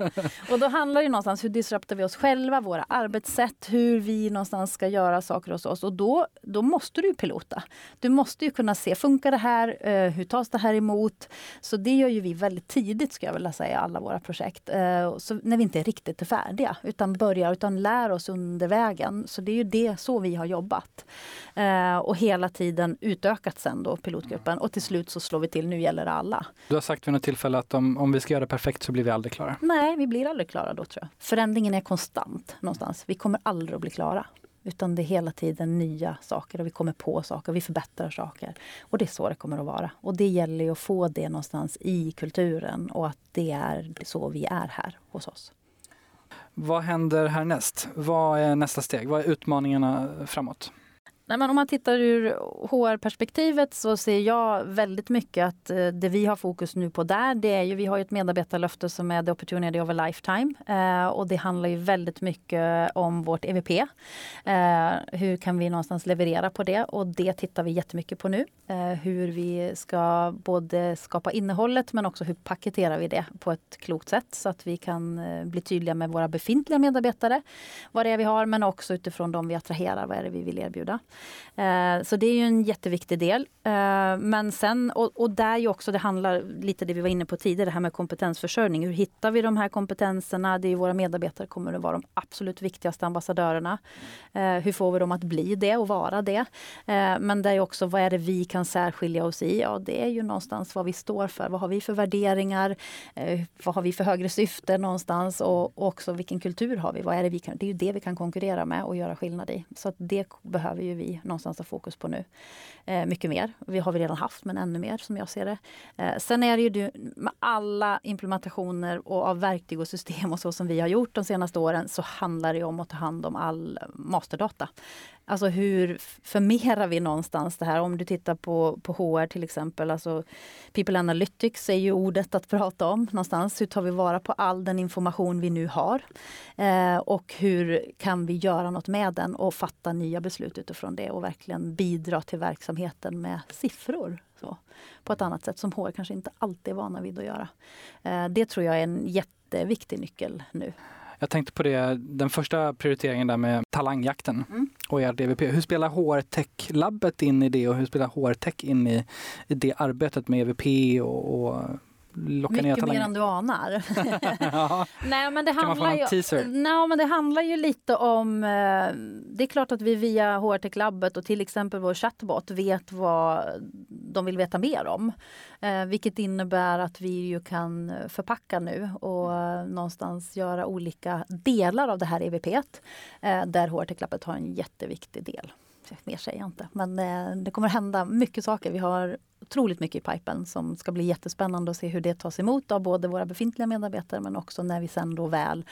Och då handlar det någonstans hur disruptar vi oss själva, våra arbetssätt, hur vi någonstans ska göra saker hos oss. Och då, då måste du pilota. Du måste ju kunna se, funkar det här? Eh, hur tas det här emot? Emot. Så det gör ju vi väldigt tidigt, ska jag vilja säga, alla våra projekt. Eh, så när vi inte är riktigt är färdiga, utan börjar, utan lär oss under vägen. Så det är ju det, så vi har jobbat. Eh, och hela tiden utökat sen då, pilotgruppen. Och till slut så slår vi till, nu gäller det alla. Du har sagt vid något tillfälle att om, om vi ska göra det perfekt så blir vi aldrig klara. Nej, vi blir aldrig klara då tror jag. Förändringen är konstant någonstans. Vi kommer aldrig att bli klara. Utan det är hela tiden nya saker och vi kommer på saker, vi förbättrar saker. Och det är så det kommer att vara. Och det gäller att få det någonstans i kulturen och att det är så vi är här hos oss. Vad händer härnäst? Vad är nästa steg? Vad är utmaningarna framåt? Nej, men om man tittar ur HR-perspektivet så ser jag väldigt mycket att eh, det vi har fokus nu på där, det är ju, vi har ju ett medarbetarlöfte som är the opportunity of a lifetime. Eh, och det handlar ju väldigt mycket om vårt EVP. Eh, hur kan vi någonstans leverera på det? Och det tittar vi jättemycket på nu. Eh, hur vi ska både skapa innehållet men också hur paketerar vi det på ett klokt sätt så att vi kan eh, bli tydliga med våra befintliga medarbetare, vad det är vi har, men också utifrån de vi attraherar, vad är det vi vill erbjuda. Eh, så det är ju en jätteviktig del. Eh, men sen, och, där ju också, det handlar lite det vi var inne på tidigare, det här med kompetensförsörjning. Hur hittar vi de här kompetenserna? Det är våra medarbetare kommer att vara de absolut viktigaste ambassadörerna. Eh, hur får vi dem att bli det och vara det? Men det är också, vad är det vi kan särskilja oss i? Ja, det är ju någonstans vad vi står för. Vad har vi för värderingar? Vad har vi för högre syfte någonstans? Och, och också vilken kultur har vi? Vad är det, vi kan, det är ju det vi kan konkurrera med och göra skillnad i. Så det behöver ju vi någonstans har fokus på nu. Eh, mycket mer. Vi har vi redan haft, men ännu mer som jag ser det. Eh, sen är det ju du, med alla implementationer och av verktyg och system och så som vi har gjort de senaste åren så handlar det om att ta hand om all masterdata. Alltså hur förmerar vi någonstans det här? Om du tittar på, på HR till exempel, alltså People Analytics är ju ordet att prata om någonstans. Hur tar vi vara på all den information vi nu har? Eh, och hur kan vi göra något med den och fatta nya beslut utifrån det och verkligen bidra till verksamheten med siffror. Så, på ett annat sätt som HR kanske inte alltid är vana vid att göra. Eh, det tror jag är en jätteviktig nyckel nu. Jag tänkte på det, den första prioriteringen där med talangjakten mm. och er DVP. Hur spelar HR Tech-labbet in i det och hur spelar HR Tech in i, i det arbetet med EVP och, och locka Mycket ner talanger? mer än du anar. ja. Nej, men det kan man få en teaser? Nej, men det handlar ju lite om... Eh, det är klart att vi via HR Tech labbet och till exempel vår chatbot vet vad de vill veta mer om. Eh, vilket innebär att vi ju kan förpacka nu och eh, någonstans göra olika delar av det här EVP där HR Tech labbet har en jätteviktig del. Mer säger jag inte, men eh, det kommer hända mycket saker. Vi har otroligt mycket i pipen som ska bli jättespännande att se hur det tas emot av både våra befintliga medarbetare men också när vi sen då väl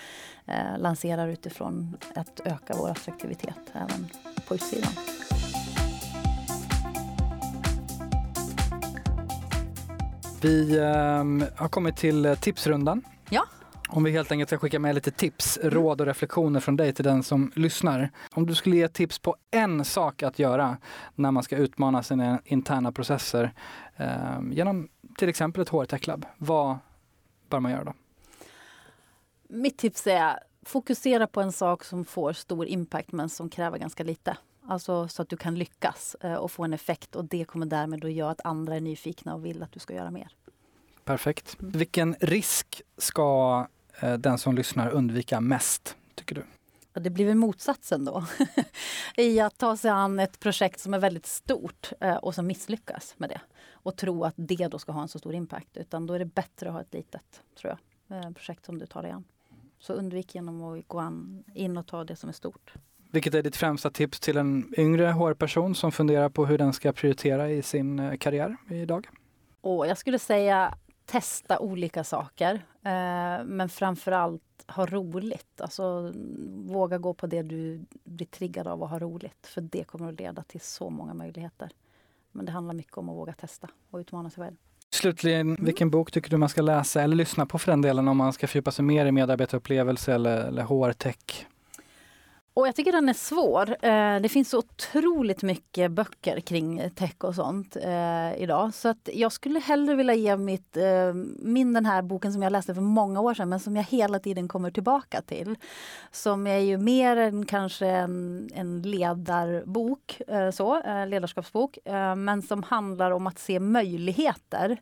eh, lanserar utifrån att öka vår attraktivitet även på utsidan. Vi eh, har kommit till tipsrundan. Ja. Om vi helt enkelt ska skicka med lite tips, råd och reflektioner från dig till den som lyssnar. Om du skulle ge tips på en sak att göra när man ska utmana sina interna processer eh, genom till exempel ett HR Lab, vad bör man göra då? Mitt tips är fokusera på en sak som får stor impact men som kräver ganska lite. Alltså så att du kan lyckas eh, och få en effekt och det kommer därmed att göra att andra är nyfikna och vill att du ska göra mer. Perfekt. Mm. Vilken risk ska den som lyssnar undvika mest, tycker du? Det blir väl motsatsen då. I att ta sig an ett projekt som är väldigt stort eh, och som misslyckas med det. Och tro att det då ska ha en så stor impact. Utan då är det bättre att ha ett litet, tror jag, eh, projekt som du tar dig an. Så undvik genom att gå in och ta det som är stort. Vilket är ditt främsta tips till en yngre HR-person som funderar på hur den ska prioritera i sin karriär idag? Och jag skulle säga testa olika saker. Eh, men framförallt ha roligt. Alltså våga gå på det du blir triggad av och ha roligt. För det kommer att leda till så många möjligheter. Men det handlar mycket om att våga testa och utmana sig själv. Slutligen, mm. vilken bok tycker du man ska läsa eller lyssna på för den delen om man ska fördjupa sig mer i medarbetarupplevelse eller, eller HR-tech? Och jag tycker den är svår. Eh, det finns så otroligt mycket böcker kring tech och sånt eh, idag. Så att jag skulle hellre vilja ge mitt, eh, min den här boken som jag läste för många år sedan men som jag hela tiden kommer tillbaka till. Som är ju mer än kanske en, en ledarbok, så, ledarskapsbok, men som handlar om att se möjligheter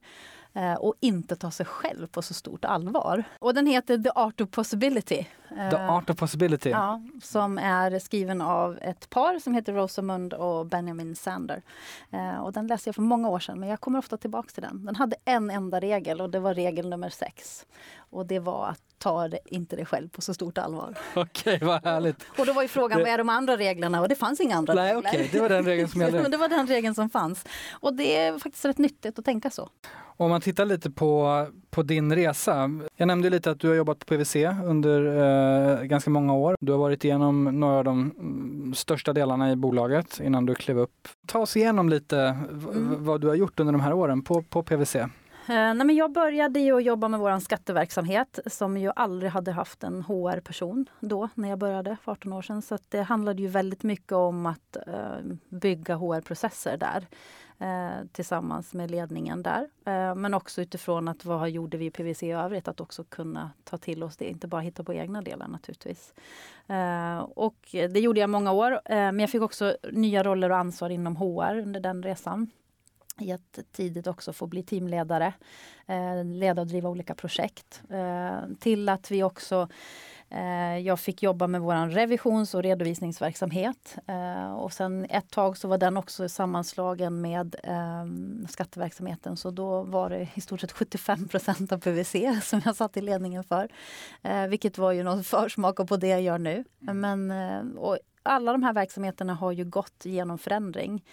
och inte ta sig själv på så stort allvar. Och den heter The Art of Possibility. The Art of Possibility? Ja, som är skriven av ett par som heter Rosamund och Benjamin Sander. Eh, och den läste jag för många år sedan, men jag kommer ofta tillbaka till den. Den hade en enda regel och det var regel nummer sex. Och det var att ta det, inte dig själv på så stort allvar. Okej, okay, vad härligt. Och då var ju frågan, det... vad är de andra reglerna? Och det fanns inga andra Nej, regler. Okay. Det var den regeln som gällde. det var den regeln som fanns. Och det är faktiskt rätt nyttigt att tänka så. Om man tittar lite på, på din resa. Jag nämnde lite att du har jobbat på PWC under eh, ganska många år. Du har varit igenom några av de mm, största delarna i bolaget innan du klev upp. Ta oss igenom lite mm. vad du har gjort under de här åren på, på PWC. Eh, nej, men jag började ju att jobba med vår skatteverksamhet som ju aldrig hade haft en HR-person då när jag började för 18 år sedan. Så det handlade ju väldigt mycket om att eh, bygga HR-processer där eh, tillsammans med ledningen där. Eh, men också utifrån att vad gjorde vi i PVC i övrigt? Att också kunna ta till oss det, inte bara hitta på egna delar naturligtvis. Eh, och det gjorde jag många år, eh, men jag fick också nya roller och ansvar inom HR under den resan i att tidigt också få bli teamledare, eh, leda och driva olika projekt. Eh, till att vi också jag fick jobba med vår revisions och redovisningsverksamhet. Eh, och sen ett tag så var den också sammanslagen med ehm, skatteverksamheten så då var det i stort sett 75% av PVC som jag satt i ledningen för. Eh, vilket var ju någon försmak på det jag gör nu. Men, och alla de här verksamheterna har ju gått genom förändring.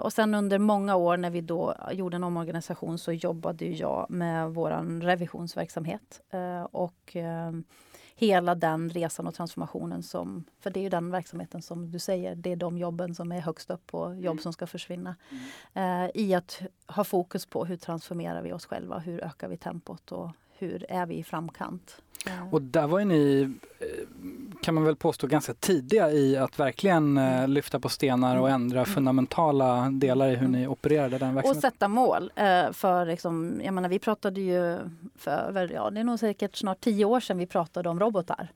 och sen under många år när vi då gjorde en omorganisation så jobbade jag med vår revisionsverksamhet. och hela den resan och transformationen som, för det är ju den verksamheten som du säger, det är de jobben som är högst upp på jobb som ska försvinna. Mm. Eh, I att ha fokus på hur transformerar vi oss själva, hur ökar vi tempot och hur är vi i framkant? Och där var ju ni, eh, kan man väl påstå, ganska tidiga i att verkligen eh, mm. lyfta på stenar och mm. ändra mm. fundamentala delar i hur ni opererade den verksamheten. Och sätta mål. Eh, för liksom, jag menar, vi pratade ju för, ja, det är nog säkert snart tio år sedan vi pratade om robotar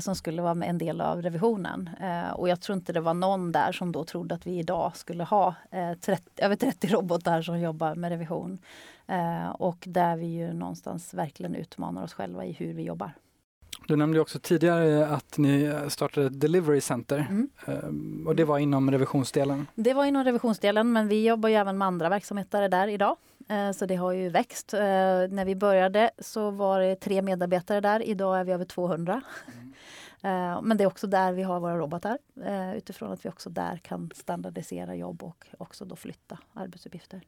som skulle vara en del av revisionen. Och jag tror inte det var någon där som då trodde att vi idag skulle ha 30, över 30 robotar som jobbar med revision. Eh, och där vi ju någonstans verkligen utmanar oss själva i hur vi jobbar. Du nämnde också tidigare att ni startade delivery center mm. Eh, och det var inom revisionsdelen? Det var inom revisionsdelen men vi jobbar ju även med andra verksamheter där idag. Eh, så det har ju växt. När vi började så var det tre medarbetare där. Idag är vi över 200. Mm. Eh, men det är också där vi har våra robotar eh, utifrån att vi också där kan standardisera jobb och också då flytta arbetsuppgifter.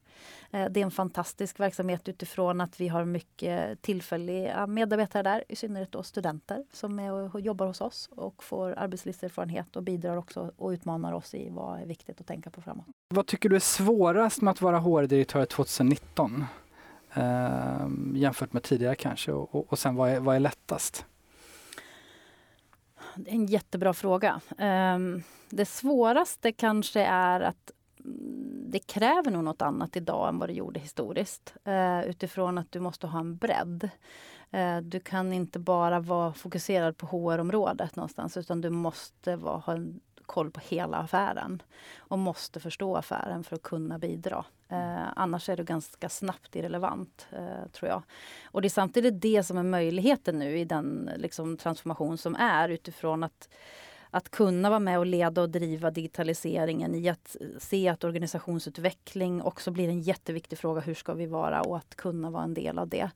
Eh, det är en fantastisk verksamhet utifrån att vi har mycket tillfälliga medarbetare där, i synnerhet då studenter som är och jobbar hos oss och får arbetslivserfarenhet och bidrar också och utmanar oss i vad är viktigt att tänka på framåt. Vad tycker du är svårast med att vara HR-direktör 2019? Eh, jämfört med tidigare kanske och, och, och sen vad är, vad är lättast? Det är en jättebra fråga. Um, det svåraste kanske är att mm, det kräver nog något annat idag än vad det gjorde historiskt. Uh, utifrån att du måste ha en bredd. Uh, du kan inte bara vara fokuserad på HR-området någonstans utan du måste vara, ha en koll på hela affären och måste förstå affären för att kunna bidra. Eh, annars är du ganska snabbt irrelevant, eh, tror jag. Och det är samtidigt det som är möjligheten nu i den liksom, transformation som är utifrån att att kunna vara med och leda och driva digitaliseringen i att se att organisationsutveckling också blir en jätteviktig fråga. Hur ska vi vara? Och att kunna vara en del av det.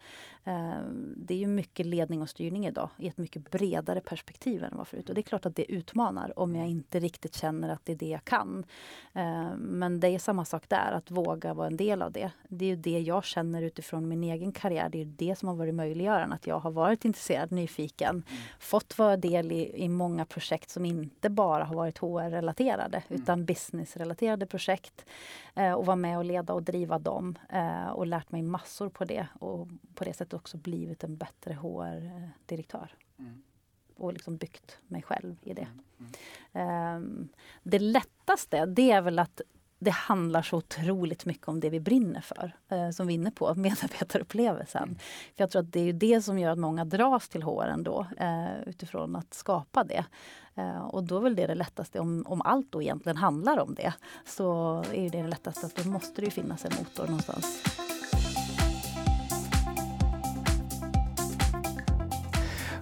Eh, det är ju mycket ledning och styrning idag i ett mycket bredare perspektiv än vad förut. Och det är klart att det utmanar om jag inte riktigt känner att det är det jag kan. Eh, men det är samma sak där, att våga vara en del av det. Det är ju det jag känner utifrån min egen karriär. Det är det som har varit möjliggörande. Att jag har varit intresserad, nyfiken, mm. fått vara del i, i många projekt som inte bara har varit HR-relaterade mm. utan business-relaterade projekt. Eh, och vara med och leda och driva dem och lärt mig massor på det. Och på det sättet också blivit en bättre HR-direktör. Mm. Och liksom byggt mig själv i det. Mm. Um, det lättaste det är väl att det handlar så otroligt mycket om det vi brinner för, eh, som vi är inne på, medarbetarupplevelsen. Mm. För jag tror att det är det som gör att många dras till HR ändå, eh, utifrån att skapa det. Eh, och då är väl det det lättaste, om, om allt då egentligen handlar om det, så är det det lättaste att då måste det finnas en motor någonstans.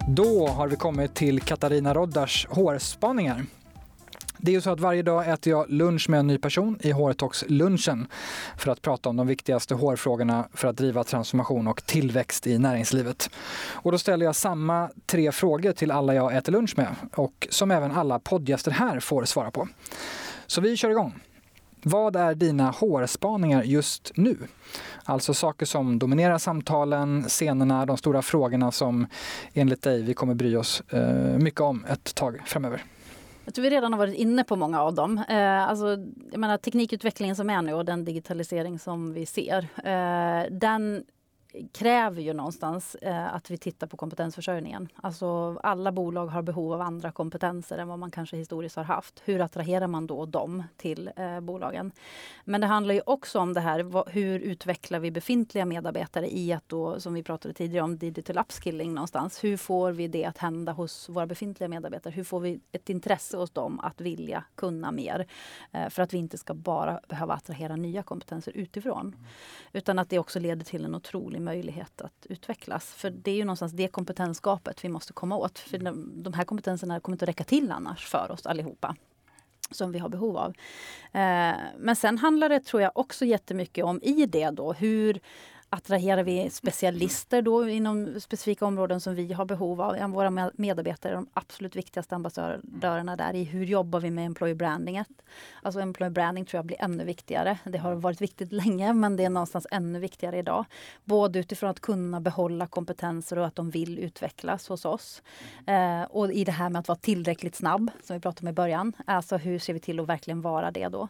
Då har vi kommit till Katarina Roddars hårspaningar. Det är ju så att varje dag äter jag lunch med en ny person i Hårtox-lunchen för att prata om de viktigaste hårfrågorna för att driva transformation och tillväxt i näringslivet. Och då ställer jag samma tre frågor till alla jag äter lunch med och som även alla poddgäster här får svara på. Så vi kör igång. Vad är dina hårspaningar just nu? Alltså saker som dominerar samtalen, scenerna, de stora frågorna som enligt dig vi kommer bry oss eh, mycket om ett tag framöver. Jag tror vi redan har varit inne på många av dem. Eh, alltså, jag menar, teknikutvecklingen som är nu och den digitalisering som vi ser, eh, den kräver ju någonstans eh, att vi tittar på kompetensförsörjningen. Alltså alla bolag har behov av andra kompetenser än vad man kanske historiskt har haft. Hur attraherar man då dem till eh, bolagen? Men det handlar ju också om det här, vad, hur utvecklar vi befintliga medarbetare i att då, som vi pratade tidigare om, digital upskilling någonstans. Hur får vi det att hända hos våra befintliga medarbetare? Hur får vi ett intresse hos dem att vilja kunna mer? Eh, för att vi inte ska bara behöva attrahera nya kompetenser utifrån. Mm. Utan att det också leder till en otrolig möjlighet att utvecklas. För det är ju någonstans det kompetensgapet vi måste komma åt. För de, de här kompetenserna kommer inte att räcka till annars för oss allihopa som vi har behov av. Eh, men sen handlar det, tror jag, också jättemycket om i det då hur attraherar vi specialister då inom specifika områden som vi har behov av. Våra medarbetare är de absolut viktigaste ambassadörerna där i hur jobbar vi med employer branding. Alltså employer branding tror jag blir ännu viktigare. Det har varit viktigt länge men det är någonstans ännu viktigare idag. Både utifrån att kunna behålla kompetenser och att de vill utvecklas hos oss. Eh, och i det här med att vara tillräckligt snabb som vi pratade om i början. Alltså hur ser vi till att verkligen vara det då?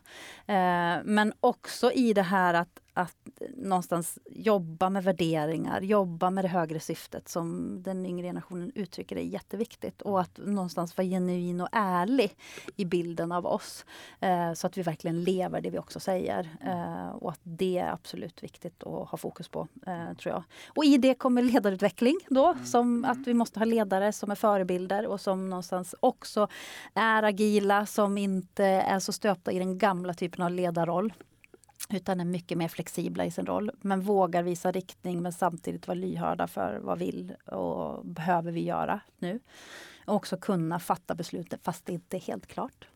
Eh, men också i det här att att någonstans jobba med värderingar, jobba med det högre syftet som den yngre generationen uttrycker är jätteviktigt. Och att någonstans vara genuin och ärlig i bilden av oss. Eh, så att vi verkligen lever det vi också säger. Eh, och att det är absolut viktigt att ha fokus på, eh, tror jag. Och i det kommer ledarutveckling då, mm. som att vi måste ha ledare som är förebilder och som någonstans också är agila, som inte är så stöpta i den gamla typen av ledarroll utan är mycket mer flexibla i sin roll. Men vågar visa riktning men samtidigt vara lyhörda för vad vill och behöver vi göra nu. Och också kunna fatta beslutet fast det inte är helt klart.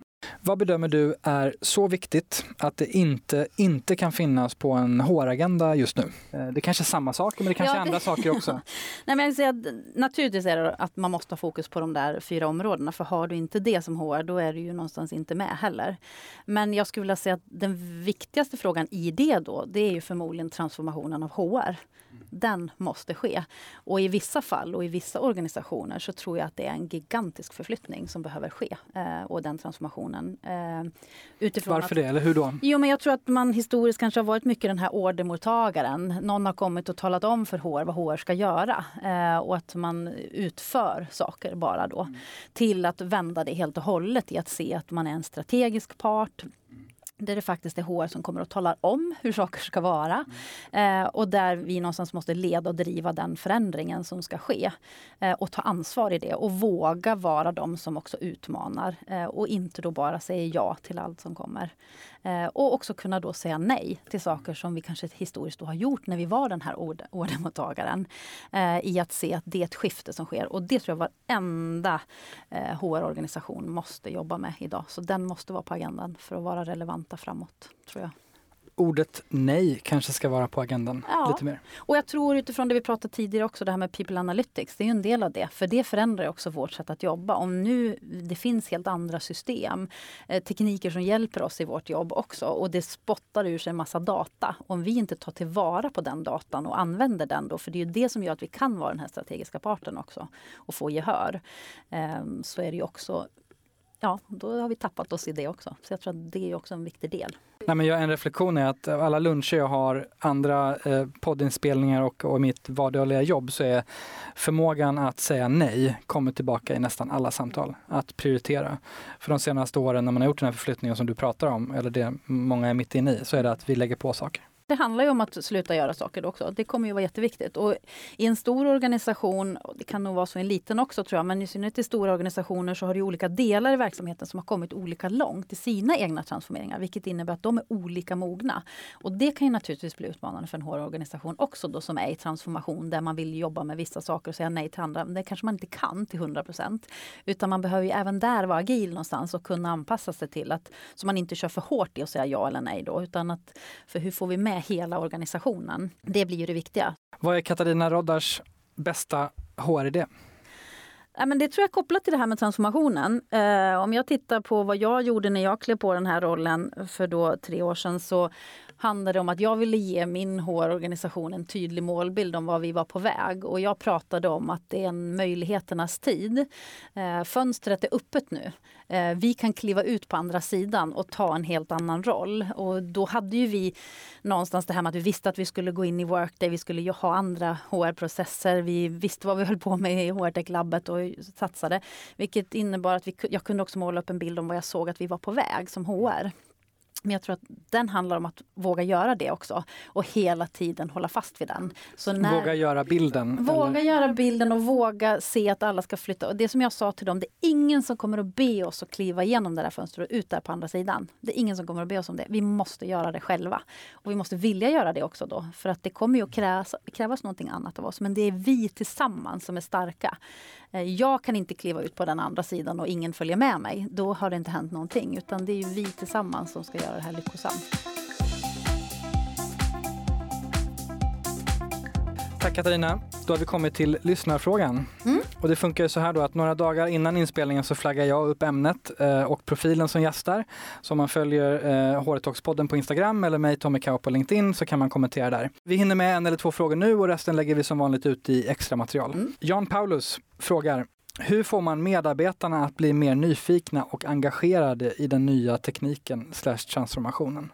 Vad bedömer du är så viktigt att det inte, inte kan finnas på en HR-agenda just nu? Eh, det kanske är samma saker, men det kanske ja, är andra saker också. Nej, men jag säga naturligtvis är det att man måste ha fokus på de där fyra områdena. För har du inte det som HR, då är du ju någonstans inte med heller. Men jag skulle vilja säga att den viktigaste frågan i det då, det är ju förmodligen transformationen av HR den måste ske. Och i vissa fall och i vissa organisationer så tror jag att det är en gigantisk förflyttning som behöver ske. Eh, och den transformationen. Eh, utifrån Varför att, det? Eller hur då? Jo, men jag tror att man historiskt kanske har varit mycket den här ordermottagaren. Någon har kommit och talat om för HR vad HR ska göra. Eh, och att man utför saker bara då. Mm. Till att vända det helt och hållet i att se att man är en strategisk part där det faktiskt är HR som kommer och talar om hur saker ska vara. Mm. Eh, och där vi någonstans måste leda och driva den förändringen som ska ske. Eh, och ta ansvar i det och våga vara de som också utmanar. Eh, och inte då bara säger ja till allt som kommer. Eh, och också kunna då säga nej till saker som vi kanske historiskt då har gjort när vi var den här ord, ordermottagaren. Eh, I att se att det är ett skifte som sker. Och det tror jag varenda eh, HR-organisation måste jobba med idag. Så den måste vara på agendan för att vara relevanta framåt, tror jag ordet nej kanske ska vara på agendan ja. lite mer. Och jag tror utifrån det vi pratade tidigare också, det här med people analytics, det är en del av det. För det förändrar också vårt sätt att jobba. Om nu det finns helt andra system, eh, tekniker som hjälper oss i vårt jobb också och det spottar ur sig en massa data. Om vi inte tar tillvara på den datan och använder den då, för det är ju det som gör att vi kan vara den här strategiska parten också och få gehör. Eh, så är det ju också ja, då har vi tappat oss i det också. Så jag tror att det är också en viktig del. Nej, men jag, en reflektion är att alla luncher jag har, andra eh, poddinspelningar och, och mitt vardagliga jobb så är förmågan att säga nej kommer tillbaka i nästan alla samtal. Att prioritera. För de senaste åren när man har gjort den här förflyttningen som du pratar om, eller det många är mitt inne i, så är det att vi lägger på saker. Det handlar ju om att sluta göra saker också. Det kommer ju vara jätteviktigt. Och I en stor organisation, och det kan nog vara så i en liten också tror jag, men i synnerhet i stora organisationer så har du olika delar i verksamheten som har kommit olika långt i sina egna transformeringar, vilket innebär att de är olika mogna. Och det kan ju naturligtvis bli utmanande för en HR-organisation också då som är i transformation där man vill jobba med vissa saker och säga nej till andra. Men det kanske man inte kan till 100 procent. Utan man behöver ju även där vara agil någonstans och kunna anpassa sig till att så man inte kör för hårt i att säga ja eller nej då, utan att för hur får vi med hela organisationen. Det blir ju det viktiga. Vad är Katarina Roddars bästa HR-idé? Ja, men det tror jag är kopplat till det här med transformationen. Eh, om jag tittar på vad jag gjorde när jag klev på den här rollen för då tre år sedan så handlade om att jag ville ge min HR-organisation en tydlig målbild om var vi var på väg. Och jag pratade om att det är en möjligheternas tid. Eh, fönstret är öppet nu. Eh, vi kan kliva ut på andra sidan och ta en helt annan roll. Och då hade ju vi någonstans det här med att vi visste att vi skulle gå in i Workday, vi skulle ha andra HR-processer, vi visste vad vi höll på med i HR-tech-labbet och satsade. Vilket innebar att vi, jag kunde också måla upp en bild om vad jag såg att vi var på väg som HR. Men jag tror att den handlar om att våga göra det också och hela tiden hålla fast vid den. Så när, våga göra bilden? Våga eller? göra bilden och våga se att alla ska flytta. Och det som jag sa till dem, det är ingen som kommer att be oss att kliva igenom det där fönstret och ut där på andra sidan. Det är ingen som kommer att be oss om det. Vi måste göra det själva. Och vi måste vilja göra det också då. För att det kommer ju att krävas, krävas någonting annat av oss. Men det är vi tillsammans som är starka. Eh, jag kan inte kliva ut på den andra sidan och ingen följer med mig. Då har det inte hänt någonting. Utan det är vi tillsammans som ska göra det här lyckosamt. Tack Katarina. Då har vi kommit till lyssnarfrågan. Mm. Och det funkar så här då att några dagar innan inspelningen så flaggar jag upp ämnet eh, och profilen som gästar. Så om man följer eh, HR-talks-podden på Instagram eller mig, Tommy Kau på LinkedIn så kan man kommentera där. Vi hinner med en eller två frågor nu och resten lägger vi som vanligt ut i extra material. Mm. Jan Paulus frågar, hur får man medarbetarna att bli mer nyfikna och engagerade i den nya tekniken slash transformationen?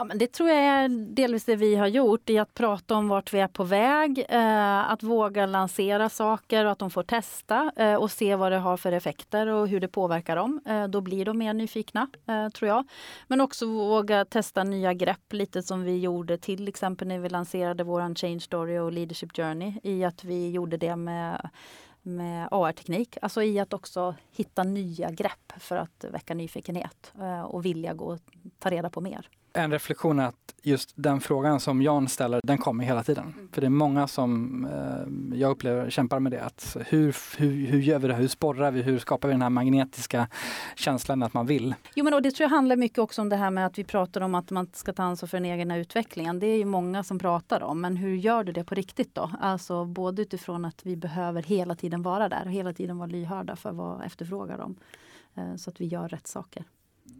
Ja, men det tror jag är delvis det vi har gjort i att prata om vart vi är på väg. Eh, att våga lansera saker och att de får testa eh, och se vad det har för effekter och hur det påverkar dem. Eh, då blir de mer nyfikna, eh, tror jag. Men också våga testa nya grepp, lite som vi gjorde till exempel när vi lanserade vår Change Story och Leadership Journey i att vi gjorde det med med AR-teknik, alltså i att också hitta nya grepp för att väcka nyfikenhet eh, och vilja gå och ta reda på mer en reflektion är att just den frågan som Jan ställer, den kommer hela tiden. Mm. För det är många som eh, jag upplever kämpar med det. Att hur, hur, hur gör vi det? Hur sporrar vi? Hur skapar vi den här magnetiska känslan att man vill? Jo men och det tror jag handlar mycket också om det här med att vi pratar om att man ska ta ansvar för den egna utvecklingen. Det är ju många som pratar om, men hur gör du det på riktigt då? Alltså både utifrån att vi behöver hela tiden vara där och hela tiden vara lyhörda för vad efterfrågar de. Eh, så att vi gör rätt saker.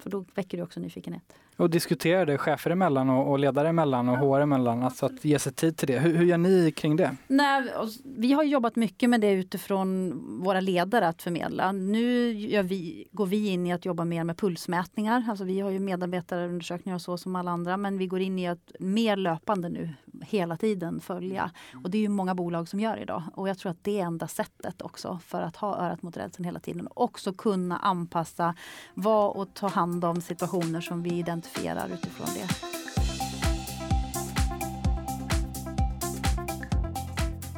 För då väcker det också nyfikenhet. Och diskutera det chefer emellan och, och ledare emellan och HR emellan, alltså att ge sig tid till det. Hur, hur gör ni kring det? Nej, vi har jobbat mycket med det utifrån våra ledare att förmedla. Nu vi, går vi in i att jobba mer med pulsmätningar. Alltså vi har ju medarbetarundersökningar och så som alla andra men vi går in i att mer löpande nu hela tiden följa. Och det är ju många bolag som gör idag. Och jag tror att det är enda sättet också för att ha örat mot rälsen hela tiden. Också kunna anpassa, vad och ta hand om situationer som vi identifierar identifierar utifrån det.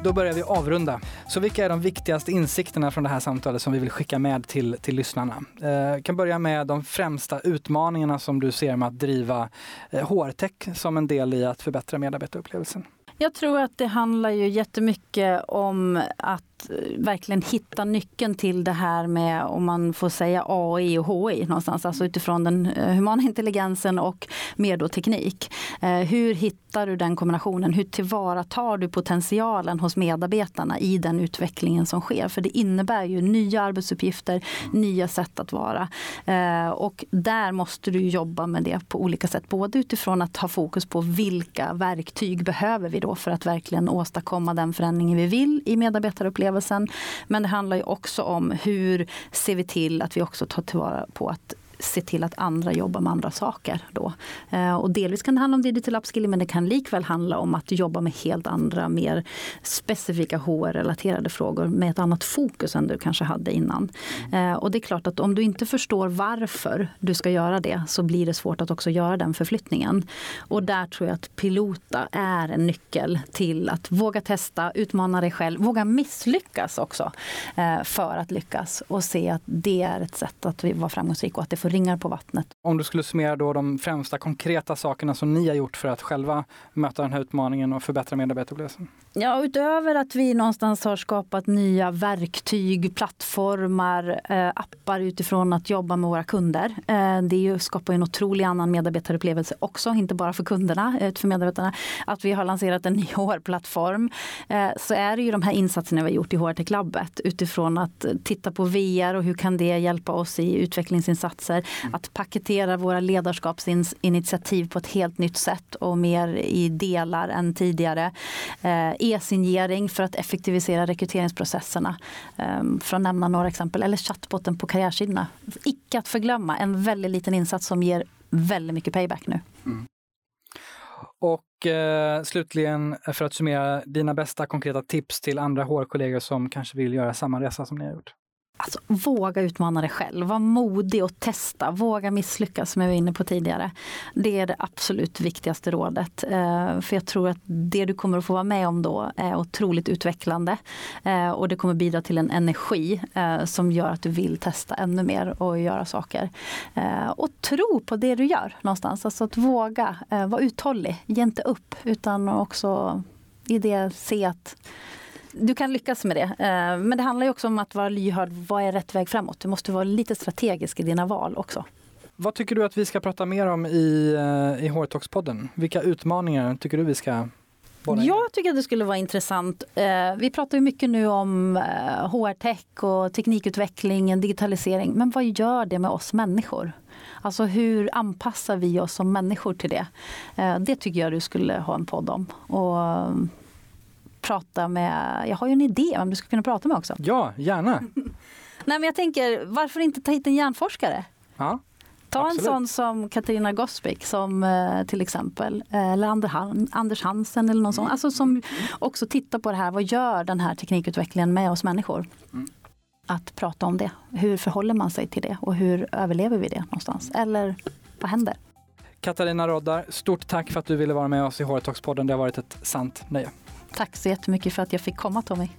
Då börjar vi avrunda. Så vilka är de viktigaste insikterna från det här samtalet som vi vill skicka med till, till lyssnarna? Eh, kan börja med de främsta utmaningarna som du ser med att driva eh, HR-tech som en del i att förbättra medarbetarupplevelsen. Jag tror att det handlar ju jättemycket om att Eh, verkligen hitta nyckeln till det här med, om man får säga AI och HI någonstans, alltså utifrån den eh, humana intelligensen och mer då teknik. Eh, hur hittar du den kombinationen? Hur tillvaratar du potentialen hos medarbetarna i den utvecklingen som sker? För det innebär ju nya arbetsuppgifter, nya sätt att vara. Och där måste du jobba med det på olika sätt. Både utifrån att ha fokus på vilka verktyg behöver vi då för att verkligen åstadkomma den förändringen vi vill i medarbetarupplevelsen upplevelsen. Men det handlar ju också om hur ser vi till att vi också tar tillvara på att se till att andra jobbar med andra saker. Då. Eh, och delvis kan det handla om digital upskilling men det kan likväl handla om att jobba med helt andra, mer specifika HR-relaterade frågor med ett annat fokus än du kanske hade innan. Eh, och det är klart att om du inte förstår varför du ska göra det så blir det svårt att också göra den förflyttningen. Och där tror jag att pilota är en nyckel till att våga testa, utmana dig själv, våga misslyckas också eh, för att lyckas och se att det är ett sätt att vara framgångsrik och att det får ringar på vattnet. Om du skulle summera då de främsta konkreta sakerna som ni har gjort för att själva möta den här utmaningen och förbättra medarbetarupplevelsen? Ja, utöver att vi någonstans har skapat nya verktyg, plattformar, eh, appar utifrån att jobba med våra kunder. Eh, det skapar en otrolig annan medarbetarupplevelse också, inte bara för kunderna, eh, för medarbetarna. Att vi har lanserat en ny HR-plattform. Så är det ju de här insatserna vi har gjort i HR Tech Labbet utifrån att titta på VR och hur kan det hjälpa oss i utvecklingsinsatser mm. att paketera våra ledarskapsinitiativ på ett helt nytt sätt och mer i delar än tidigare. Eh, e-signering för att effektivisera rekryteringsprocesserna. Ehm, för att nämna några exempel. Eller chattbotten på karriärsidorna. Icke att förglömma, en väldigt liten insats som ger väldigt mycket payback nu. Mm. Och eh, slutligen, för att summera, dina bästa konkreta tips till andra HR-kollegor som kanske vill göra samma resa som ni har gjort? Alltså, våga utmana dig själv, var modig och testa, våga misslyckas som jag var inne på tidigare. Det är det absolut viktigaste rådet. Eh, för jag tror att det du kommer att få vara med om då är otroligt utvecklande. Eh, och det kommer bidra till en energi eh, som gör att du vill testa ännu mer och göra saker. Och tro på det du gör någonstans. Alltså att våga, vara uthållig, ge inte upp utan också i det se att du kan lyckas med det. Eh, men det handlar också om att vara lyhörd. Vad är rätt väg framåt? Du måste vara lite strategisk i dina val också. Vad tycker du att vi ska prata mer om i, eh, i HR-talks-podden? Vilka utmaningar tycker du vi ska jag tycker att det skulle vara intressant. Eh, vi pratar ju mycket nu om HR-tech och teknikutveckling, digitalisering. Men vad gör det med oss människor? Alltså hur anpassar vi oss som människor till det? Det tycker jag du skulle ha en podd om. Och prata med, jag har ju en idé om du skulle kunna prata med också. Ja, gärna. Nej men jag tänker, varför inte ta hit en hjärnforskare? Ja. Ta Absolut. en sån som Katarina Gospic som eh, till exempel, eh, eller Anders Hansen eller någon sån, alltså som också tittar på det här, vad gör den här teknikutvecklingen med oss människor? Mm. Att prata om det. Hur förhåller man sig till det och hur överlever vi det någonstans? Eller vad händer? Katarina Roddar, stort tack för att du ville vara med oss i HR-talks-podden. Det har varit ett sant nöje. Tack så jättemycket för att jag fick komma Tommy.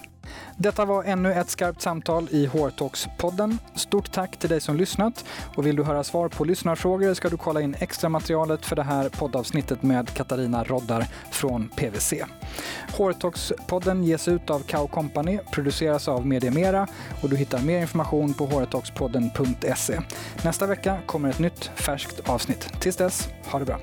Detta var ännu ett skarpt samtal i HR-talks-podden. Stort tack till dig som lyssnat och vill du höra svar på lyssnarfrågor ska du kolla in extra materialet för det här poddavsnittet med Katarina Roddar från PWC. HR-talks-podden ges ut av Kao Company, produceras av Media Mera och du hittar mer information på hrtalkspodden.se. Nästa vecka kommer ett nytt färskt avsnitt. Tills dess, ha det bra!